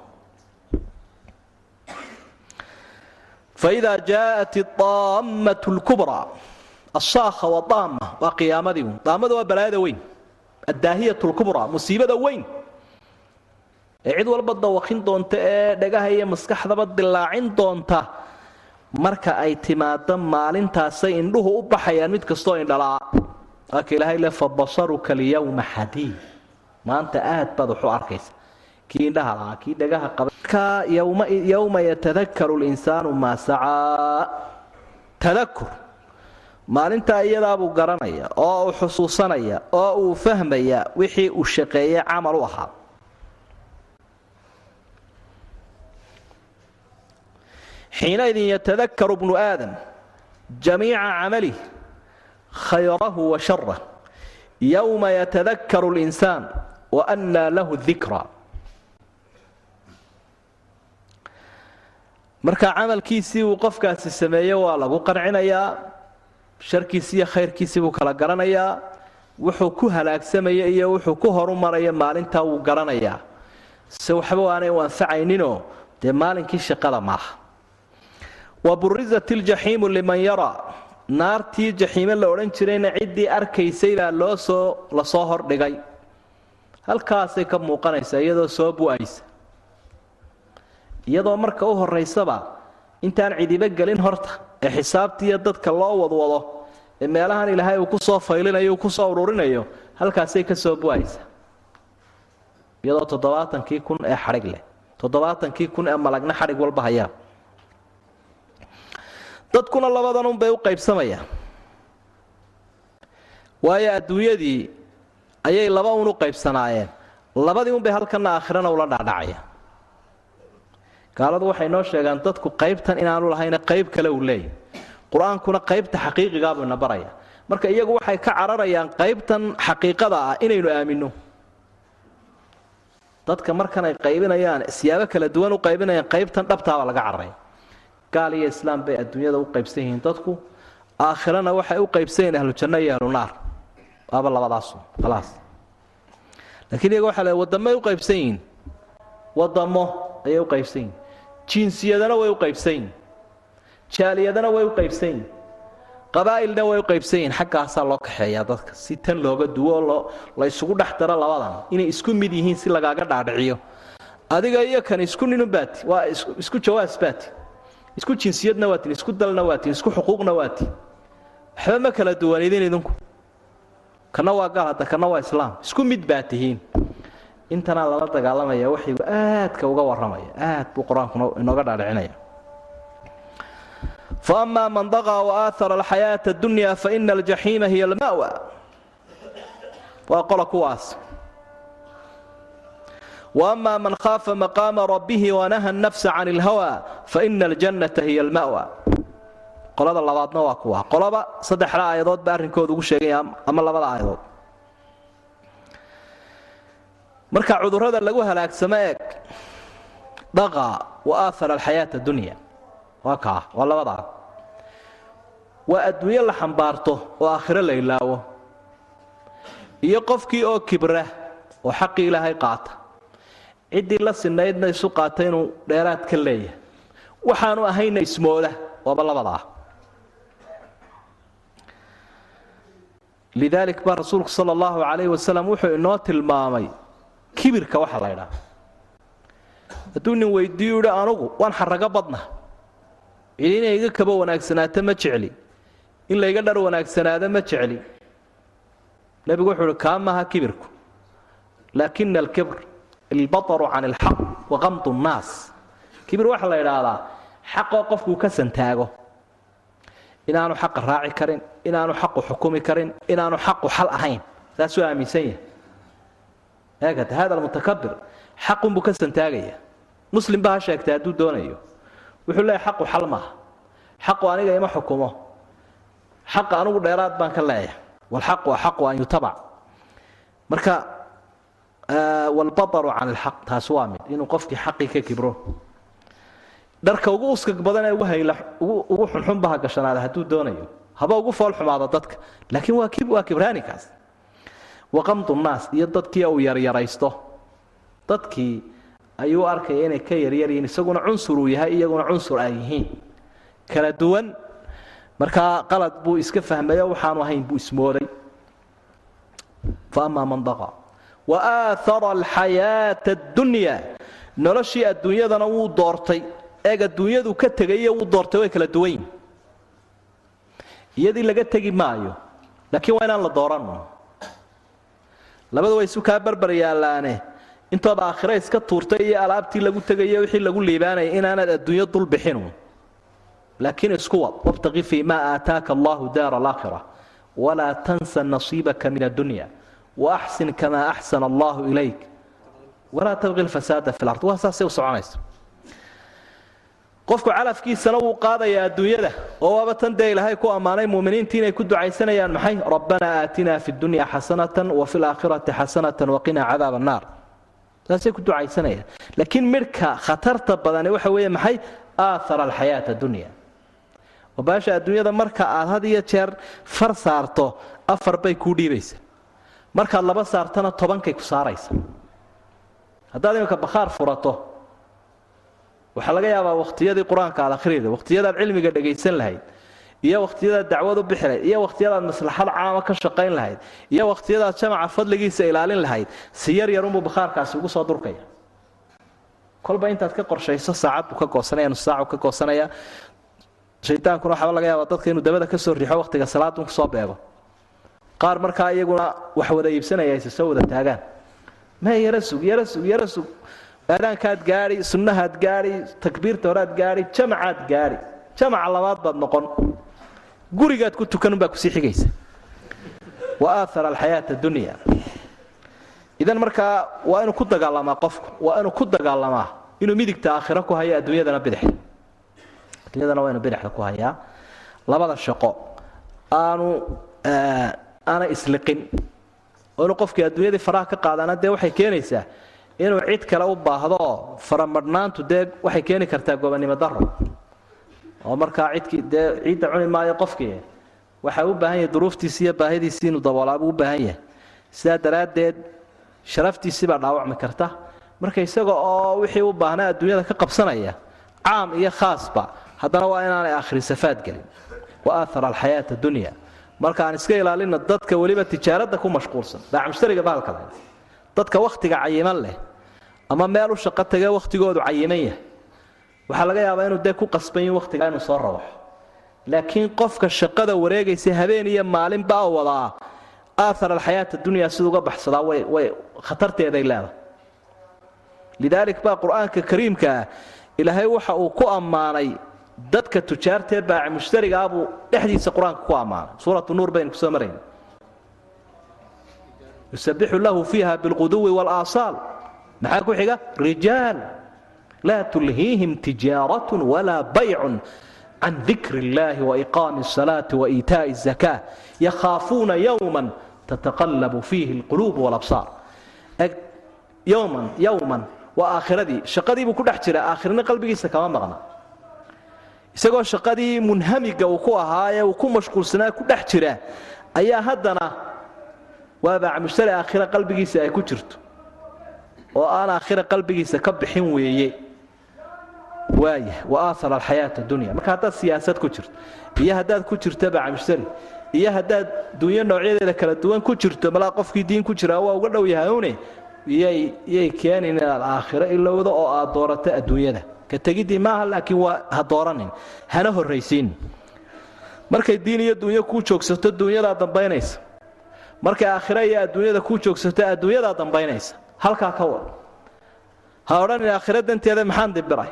faida jaaءat اdaamة اlkubraa asaakha wadaama waa qiyaamadii daamada waa balaayada weyn addaahiyaة اlkubraa musiibada weyn ee cid walba dawaqin doonta ee dhagaha iyo maskaxdaba dilaacin doonta marka ay timaado maalintaasay indhuhu u baxayaan mid kastoo indhalaa waaka ilaahay le fabasaruka alyawma xadiid maanta aad baad waxu arkaysa kii indhaha lahaa kii dhagaha qaba yowma yatadakaru linsaanu maa sacaa tadakur maalintaa iyadaabuu garanaya oo uu xusuusanaya oo uu fahmaya wixii uu shaqeeye camal u ahaa. Xiinaidin yatadakaru bnu aadam jamiica camalih khayrahu wa sharah yowma yatadakaru linsaan waannaa lahu dikra marka camalkiisii uu qofkaasi sameeye waa lagu qancinayaa sharkiisi iyo khayrkiisii buu kala garanayaa wuxuu ku halaagsamaya iyo wuxuu ku horumaraya maalintaa wuu garanayaa. Se waxba aanay u anfacayninoo dee maalinkii shaqada maaha wa burizat iljaxiimu liman yaraa naartii jaxiime la odhan jirayna ciddii arkaysay baa loo soo la soo hordhigay halkaasay ka muuqanaysaa iyadoo soo bu'aysa. Iyadoo marka u horaysaba intaan cidiba gelin horta ee xisaabtiiyo dadka loo wadwado ee meelahan ilaahay uu ku soo faylinayo uu ku soo ururinayo halkaasay ka soo bu'aysa. Iyadoo toddobaatankii kun ee xadhig leh toddobaatankii kun ee malagna xadhig walba hayaa. Dadkuna labadan unbay u qaybsamayaan. Waayo adduunyadii ayay laba un u qaybsanaayeen. Labadii unbay halkanna aakhirana ula dhacdhacaya gaaladu waxay noo sheegaan dadku qaybtan inaanu lahayna qayb kale uu leeyahy qur'aankuna qaybta xaqiiqigaabuu ina baraya. Marka iyagu waxay ka cararayaan qaybtan xaqiiqada ah inaynu aaminno. Dadka markan ay qaybinayaan siyaabo kala duwan u qaybinayaan qaybtan dhabtaabaa laga cararaya. Gaal iyo islaam bay adduunyada u qaybsan yihiin dadku. Aakhirana waxay u qaybsan yihiin ahlujanno iyo ahlunaar waaba labadaasu khalaas. Laakiin iyaga waxa le wadamay u qaybsan yihiin. Wadamo ayay u qaybsan yihiin jinsiyadana way u qaybsan jaaliyadana way u qaybsan yihiin. Qabaa'ilna way u qaybsan yihiin. Xaggaasaa loo kaxeeyaa dadka. Si tan looga duwo la isugu dhex daro labadan. Inay isku mid yihiin si lagaaga dhaadhiciyo. Adiga iyo kan isku ninu baati. Waa isku jawaas baati. Isku jinsiyadna waatiin isku dalna waatiin isku xuquuqna waatiin waxba ma kala duwanidin idinku. Kana waa gaal hadda kana waa islaam. Isku mid baa tihiin intanaa lala dagaalamaya waxaygu aadka uga warramaya aad buu qur'aankuna inooga dhaadhicinaya. Faama man daqaa waaahara alxayaata addunya faina aljaxiima hiya alma'wa. Waa qola kuwaas. Waama man khaafa maqaama rabbihi wanaha nafsa can ilhawa faina aljannata hiya alma'wa. Qolada labaadna waa kuwa. Qolaba saddexda aayadood ba arrinkooda ugu sheegaya ama labada aayadood marka cudurrada lagu halaagsamo eeg dhaqa wa aahara alxayaata dunya waa kaa waa labadaa waa adduunyo la xambaarto oo aakhiro la ilaawo. Iyo qofkii oo kibra oo xaqii ilaahay qaata. Ciddii la sinaydna isu qaata inuu dheeraad ka leeyahay. Waxaanu ahayna ismooda waaba labadaa lidaalik baa rasuulku sala allahu calayhi wasalam wuxuu inoo tilmaamay kibirka waxa la ydhaa hadduu nin weydiiyu idhi anugu waan xarago badna cidi inay iga kaba wanaagsanaato ma jecli. In layga dhar wanaagsanaado ma jecli. Nebigu wuxuu uhi kaa maaha kibirku. Laakina alkibr ilbataru can ilxaq waqamdu nnaas kibir waxaa la idhaahdaa xaqoo qofkuu ka santaago. Inaanu xaqa raaci karin inaanu xaqu xukumi karin inaanu xaqu xal ahayn. Saasuu aaminsan yahay eegata hada almutakabir xaqunbuu ka santaagaya. Muslim ba ha sheegtay hadduu doonayo. Wuxuu leeyahy xaqu xal maaha xaqu aniga ima xukumo. Xaqa anugu dheeraad baan ka leeyahay. Walxaqu axaqu an yutabac marka walbataru can ilxaq taasi waa mid. Inuu qofkii xaqii ka kibro. Dharka ugu uskag badan ee ugu hayla ugu xunxunba ha gashanaada hadduu doonayo. Haba ugu fool xumaado dadka. Laakiin waa waa kibraanikaas waqamdu nnaas iyo dadkii uu yaryaraysto. Dadkii ayuu arkaya inay ka yaryaryihiin isaguna cunsur uu yahay iyaguna cunsur ay yihiin. Kala duwan markaa qalad buu iska fahmayo waxaanu ahayn buu ismooday. Faama man daqa. Wa aahara alxayaata addunya noloshii adduunyadana wuu doortay. Eeg adduunyadu ka tegay wuu doortay way kala duwan yihiin iyadii laga tegi maayo laakiin waa inaan la dooranno labadu way isu kaa barbar yaallaane intood aakhira iska tuurtay iyo alaabtii lagu tegayo wixii lagu liibaanaya inaanad adduunyo dul bixinu. Laakiin isku wad wabtaqi fii ma aataaka allahu daara alaakhira. Walaa tansa nasiibaka min addunya waaxsin kamaa axsana allahu ilayk. Walaa tabqi lfasaada fi lard. Waa saasay u soconaysa qofku calafkiisana wuu qaadayaa adduunyada oo waaba tan dee ilaahay ku ammaanay muminiintii inay ku ducaysanayaan maxay? Rabbanaa aatinaa fi dunya xasanatan wa fi laakhirati xasanatan waqinaa cadaab annaar. Saasay ku ducaysanayaan. Laakiin midhka khatarta badani waxa weeye maxay? Aahara alxayaata dunya oo adduunyada marka aad had iyo jeer far saarto afar bay kuu dhiibaysa. Markaad laba saartana tobankay ku saaraysa. Haddaad imika bakhaar furato waxaa laga yaabaa wakhtiyadii qur'aanka aad akhriyda wakhtiyadaad cilmiga dhagaysan lahayd iyo wakhtiyadaad dacwad u bixi lahayd iyo wakhtiyadaad maslaxad caama ka shaqayn lahayd iyo wakhtiyadaad jamaca fadligiisa ilaalin lahayd si yar yarunbuu bakhaarkaasi ugu soo durkaya. Kolba intaad ka qorshayso saacad buu ka goosanaya nus saacu ka goosanaya shaydaankuna waxaaba laga yaabaa dadka inuu dabada ka soo riixo wakhtiga salaadun ku soo beego. Qaar markaa iyaguna wax wada iibsanaya ayse soo wada taagaan. Mee yara sug yara sug yara sug aadaankaad gaadhi sunnahaad gaadhi takbiirta horaad gaadhi jamacaad gaadhi jamaca labaad baad noqon. Gurigaad ku tukanunbaa ku sii xigaysa. Wa aahara alxayaata dunya idan markaa waa inuu ku dagaalamaa qofku waa inuu ku dagaalamaa inuu midigta aakhiro ku hayo adduunyadana bidixda adduunyadana waa inuu bidixda ku hayaa. Labada shaqo aanu aana isliqin. Oo inuu qofkii adduunyadii faraha ka qaadana dee waxay keenaysaa inuu cid kale u baahdo faramadhnaantu dee waxay keeni kartaa gobonimo daro oo markaa cidkii dee ciidda cuni maayo qofkii waxaa u baahan yahay duruuftiisi iyo baahidiisii inuu daboolaabuu u baahan yahay. Sidaa daraaddeed sharaftiisii baa dhaawacmi karta. Marka isaga oo wixii u baahnaa adduunyada ka qabsanaya caam iyo khaasba haddana waa inaanay aakhiri gelin. Wa aahara alxayaata dunya. Marka aan iska ilaalina dadka weliba tijaaradda ku mashquulsan baacmushtariga bahalka leh dadka wakhtiga cayiman leh ama meel u shaqo tagee wakhtigoodu cayiman yahay. Waxaa laga yaabaa inuu dee ku qasban yihiin wakhtigaa inuu soo rawaxo laakiin qofka shaqada wareegaysa habeen iyo maalinba wadaa aahar alxayaata dunya siduu uga baxsadaa way khatarteeday leedahay. Lidaalik baa qur'aanka kariimkaa ilaahay waxa uu ku ammaanay dadka tujaartee baaci mushtarigaa buu dhexdiisa qur'aanka ku ammaanay. Suuratu nuur baynu ku soo marayna yusabixu lahu fiiha bilquduwi wاlaasaal maxaa ku xiga rijaal laa tulhiihim tijaaratun walaa baycun can dikri اllahi waiqaami الsalaati waإiitaaءi الzaka yakhaafuuna yowma tataqallabu fiihi اlquluub wاlabsaar yowman yowman waa aakhiradii shaqadii buu ku dhex jira aakhirna qalbigiisa kama maqna isagoo shaqadii munhamiga uu ku ahaa ee uu ku mashquulsanaa ku dhex jira ayaa haddana waa baacamushtari aakhira qalbigiisa ay ku jirto. oo aan aakhira qalbigiisa ka bixin weeye. waaya wa aahara alxayaata dunya marka haddaad siyaasad ku jirto iyo haddaad ku jirto baacamushtari iyo haddaad dunyo noocyadeeda kala duwan ku jirto malaa qofkii diin ku jiraa waa uga dhow yahaune yay keenin inaad aakhiro ilowdo oo aad doorato adduunyada. ka tegiddii maaha laakiin waa ha dooranin hana horraysiin. markay diin iyo dunyo kuu joogsato dunyadaa dambaynaysa markay aakhiro iyo adduunyada kuu joogsato adduunyadaa dambaynaysa. Halkaa ka wad. Ha odhanin aakhiro danteeda maxaan dibiray?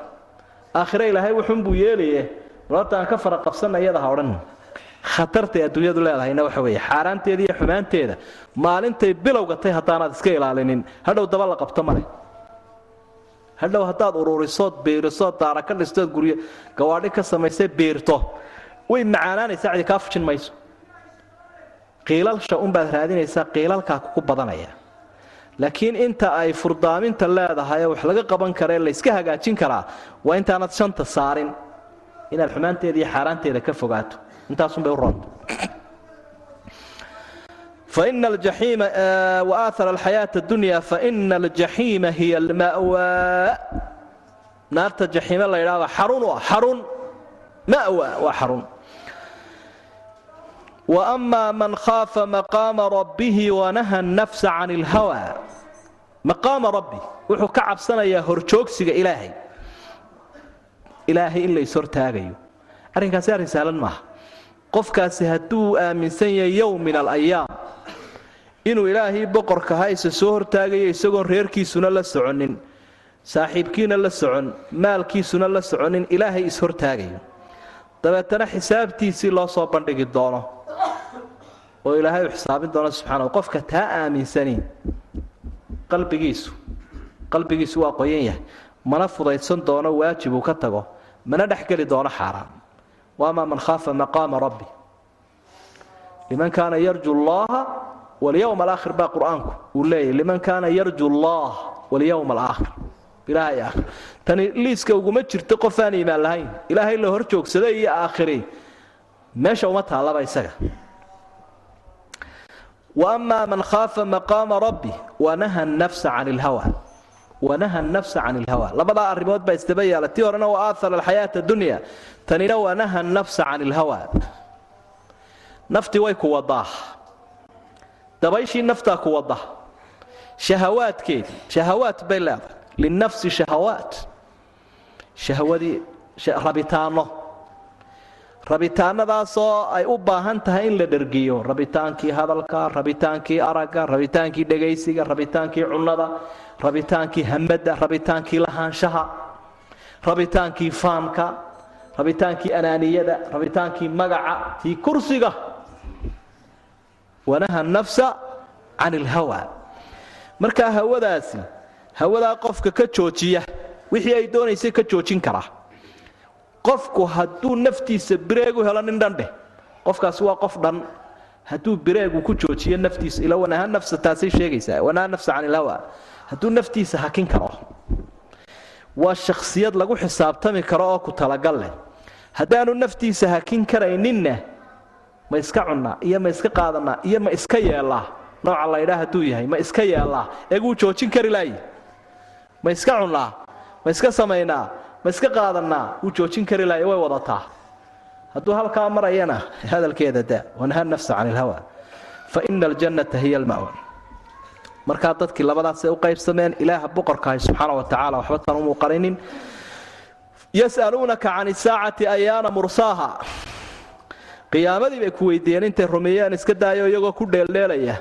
Aakhiro ilaahay wuxuunbuu yeelaye aan ka fara qabsanna ha odhanin khatartay adduunyadu leedahayna waxa weeye xaaraanteeda iyo xumaanteeda. Maalintay bilowgatay haddaanaad iska ilaalinin. Hadhow daba la qabto male. Hadhow haddaad ururisood beerisood daara ka dhistood guryo gawaadhi ka samaysay biirto. Way macaanaanaysaa cidi kaa fujin mayso qiilalsha unbaad raadinaysaa qiilalkaa kugu badanaya. Laakiin inta ay furdaaminta leedahay wax laga qaban kara layska hagaajin karaa waa intaanad shanta saarin. Inaad xumaanteeda iyo xaaraanteeda ka fogaato. Intaasunbay u roonta waaahara alxayaata addunya faina aljaxiima hiya alma'waa naarta jaxiime la ydhahda xarun xarun. Ma'wa waa xarun waama man khaafa maqaama rabbihi wanaha annafsa can ilhawa maqaama rabbi wuxuu ka cabsanayaa horjoogsiga ilaahay. Ilaahay in lays hortaagayo. Arrinkaasi arrin saalan maaha. Qofkaasi hadduu aaminsan yahay yow min alayaam inuu ilaahay boqorka hayse soo hortaagayo isagoon reerkiisuna la soconin saaxiibkiina la socon maalkiisuna la soconin ilaahay is-hortaagayo dabeetana xisaabtiisii loo soo bandhigi doono oo ilaahay u xisaabin doono subxaana qofka taa aaminsani qalbigiisu qalbigiisu waa qoyan yahay. Mana fudaydsan doono waajib uu ka tago mana dhexgeli doono xaaraan waama man khaafa maqaama rabbi. Liman kaana yarju llaha walyowm alaakhir baa qur'aanku uu leeyahy liman kaana yarju allah walyowm alaakhir ilaahay aakhir. Tani liiska uguma jirto qof aan iimaan lahayn. Ilaahay la hor joogsaday iyo aakhiri meesha uma taallaba isaga. Waama man khaafa maqaama rabbi wanaha nafsa can ilhawa wanaha nafsa can ilhawa labadaa arrimood baa isdaba yaalla tii horena waa aahara alxayaata dunya tanina wanaha nafsa can ilhawa naftii way ku wadaa. Dabayshii naftaa ku wada shahawaadkeedii shahawaat bay leedahay. Linafsi shahawaat shahwadii rabitaano rabitaanadaasoo ay u baahan tahay in la dhergiyo. Rabitaankii hadalka rabitaankii aragga rabitaankii dhegaysiga rabitaankii cunnada rabitaankii hamadda rabitaankii lahaanshaha rabitaankii faanka rabitaankii anaaniyada rabitaankii magaca tii kursiga. Wanaha nafsa can ilhawa markaa hawadaasi hawadaa qofka ka joojiya wixii ay doonaysay ka joojin karaa qofku hadduu naftiisa bireegu helo nin dhandheh qofkaasi waa qof dhan. Hadduu bireegu ku joojiyo naftiisa ila wanaha nafsa taasay sheegaysaa. Wanaha nafsa can ilhawa hadduu naftiisa hakin karo waa shakhsiyad lagu xisaabtami karo oo ku talagal leh. Haddaanu naftiisa hakin karayninna ma iska cunnaa iyo ma iska qaadanaa iyo ma iska yeellaa nooca laydhaa hadduu yahay ma iska yeellaa eeguu joojin kari laayi ma iska cunnaa ma iska samaynaa ma iska qaadannaa? Wuu joojin kari laaya way wadataa. Hadduu halkaa marayana hadalkeeda da wanaha nafsa can ilhawa fa ina aljannata hiya almawa. Markaa dadkii labadaasay u qaybsameen ilaaha boqorkaahi subxaana wa tacala waxba tan u muuqanaynin yas'aluunaka can isaacati ayaana mursaaha. Qiyaamadii bay ku weydiiyeen intay rumeeyaan iska daayo iyagoo ku dheeldheelaya.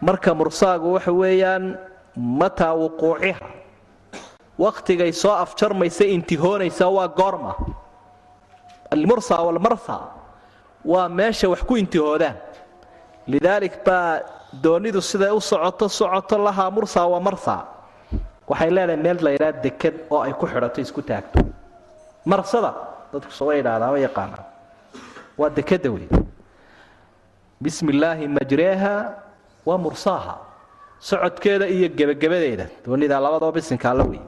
Marka mursaagu waxa weeyaan mataa wuquuciha wakhtigay soo afjarmaysa intihoonaysaa waa goorma. Almursa walmarsa waa meesha wax ku intihoodaan. Lidaalik baa doonidu siday u socoto socoto lahaa mursa wa marsa waxay leedahay meel la ydhaha dekad oo ay ku xidhato isku taagto. Marsada dadku soga yidhaahdaa ma yaqaanaa waa dekada wey bismi illaahi majreeha waa mursaaha socodkeeda iyo gebagabadeeda doonida labadaba bisinka alla wey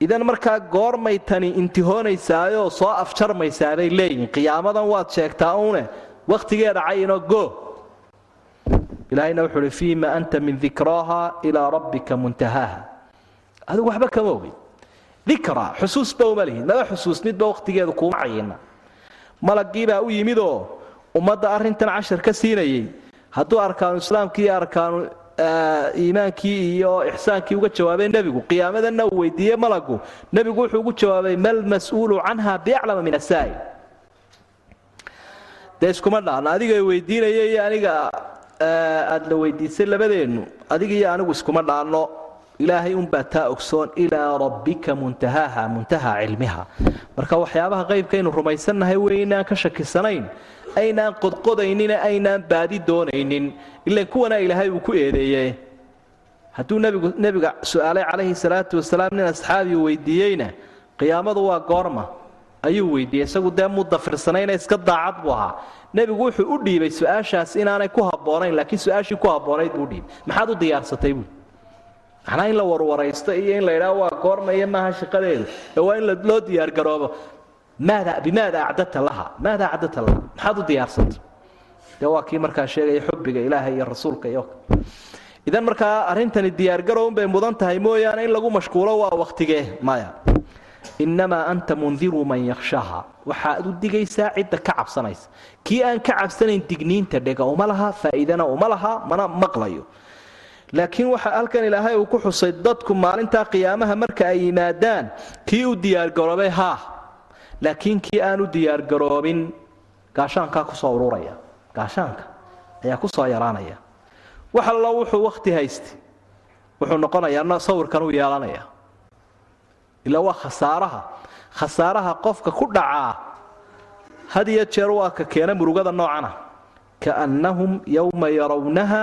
idan markaa goormay tani intihoonaysaayoo soo afjarmaysaaday leeyihiin qiyaamadan waad sheegtaa uune wakhtigeeda cayinoo go. Ilaahayna wuxuu uhi fiima anta min dikraaha ilaa rabbika muntahaaha. Adigu waxba kama ogin dikra xusuusba uma lihid maba xusuusnidba wakhtigeedu kuuma cayina malaggiibaa u yimidoo ummadda arrintan cashar ka siinayay. Hadduu arkaanu islaamkii iyo arkaanu iimaankii iyo ixsaankii uga jawaabay nebigu. Qiyaamadanna uu weydiiyey malagu. Nebigu wuxuu ugu jawaabay mal mas'uulu canha biaclama min asaa'il dee iskuma dhaana adiga weydiinaya iyo aniga aada la weydiisay labadeennu adiga iyo anigu iskuma dhaanno ilaahay unbaa taa ogsoon ilaa rabbika muntahaaha muntahaa cilmiha. Marka waxyaabaha qaybkaynu rumaysannahay wey inaan ka shakisanayn aynaan qodqodaynina aynaan baadi doonaynin. Ilan kuwana ilaahay uu ku eedeeye. Hadduu nebiga su'aalay calayhi salaatu wasalaam nin asxaabiu weydiiyeyna qiyaamadu waa goorma. Ayuu weydiiyey isagu dee muu dafirsanayna iska daacad buu ahaa. Nebigu wuxuu u dhiibay su'aashaas inaanay ku habboonayn laakiin su'aashii ku habboonayd buu dhiibay. Maxaad u diyaarsatay buui macnaa in la warwaraysto iyo in la yidhaha waa goormaya maaha shaqadeedu. Ee waa in loo diyaargaroobo bimaada acdadta laha maada acdadta laha maxaad u diyaarsatay dee waa kii markaa sheegaya xubbiga ilaahay iyo rasuulka iyo idan markaa arrintani diyaargarow bay mudan tahay mooyaane in lagu mashquulo waa wakhtigee maya innamaa anta mundiru man yakhshaha waxaad u digaysaa cidda ka cabsanaysa kii aan ka cabsanayn digniinta dhega uma laha faa'iidana uma laha mana maqlayo laakiin waxa halkan ilaahay uu ku xusay dadku maalintaa qiyaamaha marka ay yimaadaan kii u diyaargaroobay haa laakiin kii aan u diyaargaroobin gaashaankaa ku soo ururaya. Gaashaanka ayaa ku soo yaraanaya. Wax allo wuxuu wakhti haysta wuxuu noqonayaa sawirkan uu yeelanaya ilaa waa khasaaraha. Khasaaraha qofka ku dhacaa. Had iyo jeer waa ka keena murugada noocana. Kaannahum yowma yarawnaha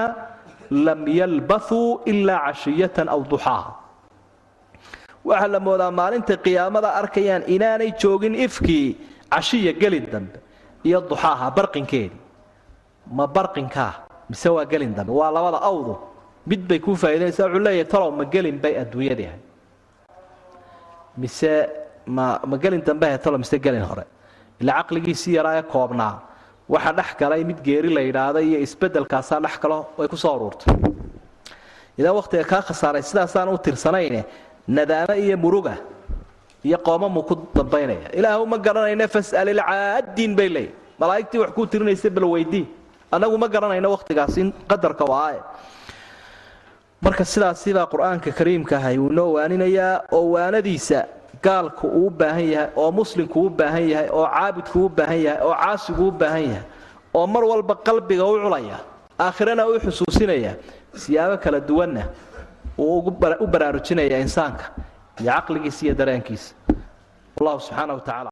lam yalbathuu ilaa cashiyatan aw duxaaha waxaa la moodaa maalintay qiyaamada arkayaan inaanay joogin ifkii cashiya gelin dambe iyo duxaaha barqinkeedii ma barqinkaa mise waa gelin dambe? Waa labada awdu mid bay kuu faa'idaynaysa wuxuu leeyahay talow ma gelin bay adduunyadii ahay mise ma ma gelin dambe ahay talow mise gelin hore? Ilaa caqligiisii yaraa ee koobnaa. Waxa dhex galay mid geeri la yidhaahda iyo isbedelkaasaa dhex galo way ku soo uruurtay idan wakhtiga kaa khasaaray sidaasaan u tirsanayne nadaamo iyo muruga iyo qoomamuu ku dambaynaya. Ilaahu ma garanayne fas'al ilcaadiin bay leeyihiin malaa'igtii wax kuu tirinaysa bal weydii annagu ma garanayno wakhtigaas in qadarka waaye. Marka sidaasibaa qur'aanka kariimka ahay uu noo waaninayaa oo waanadiisa gaalku uu baahan yahay oo muslimku u baahan yahay oo caabudku u baahan yahay oo caasigu u baahan yahay oo mar walba qalbiga u culaya aakhirana u xusuusinaya siyaabo kala duwanna uu u baraarujinaya insaanka iyo caqligiisa iyo dareenkiisa. Wallahu subxaana wa tacala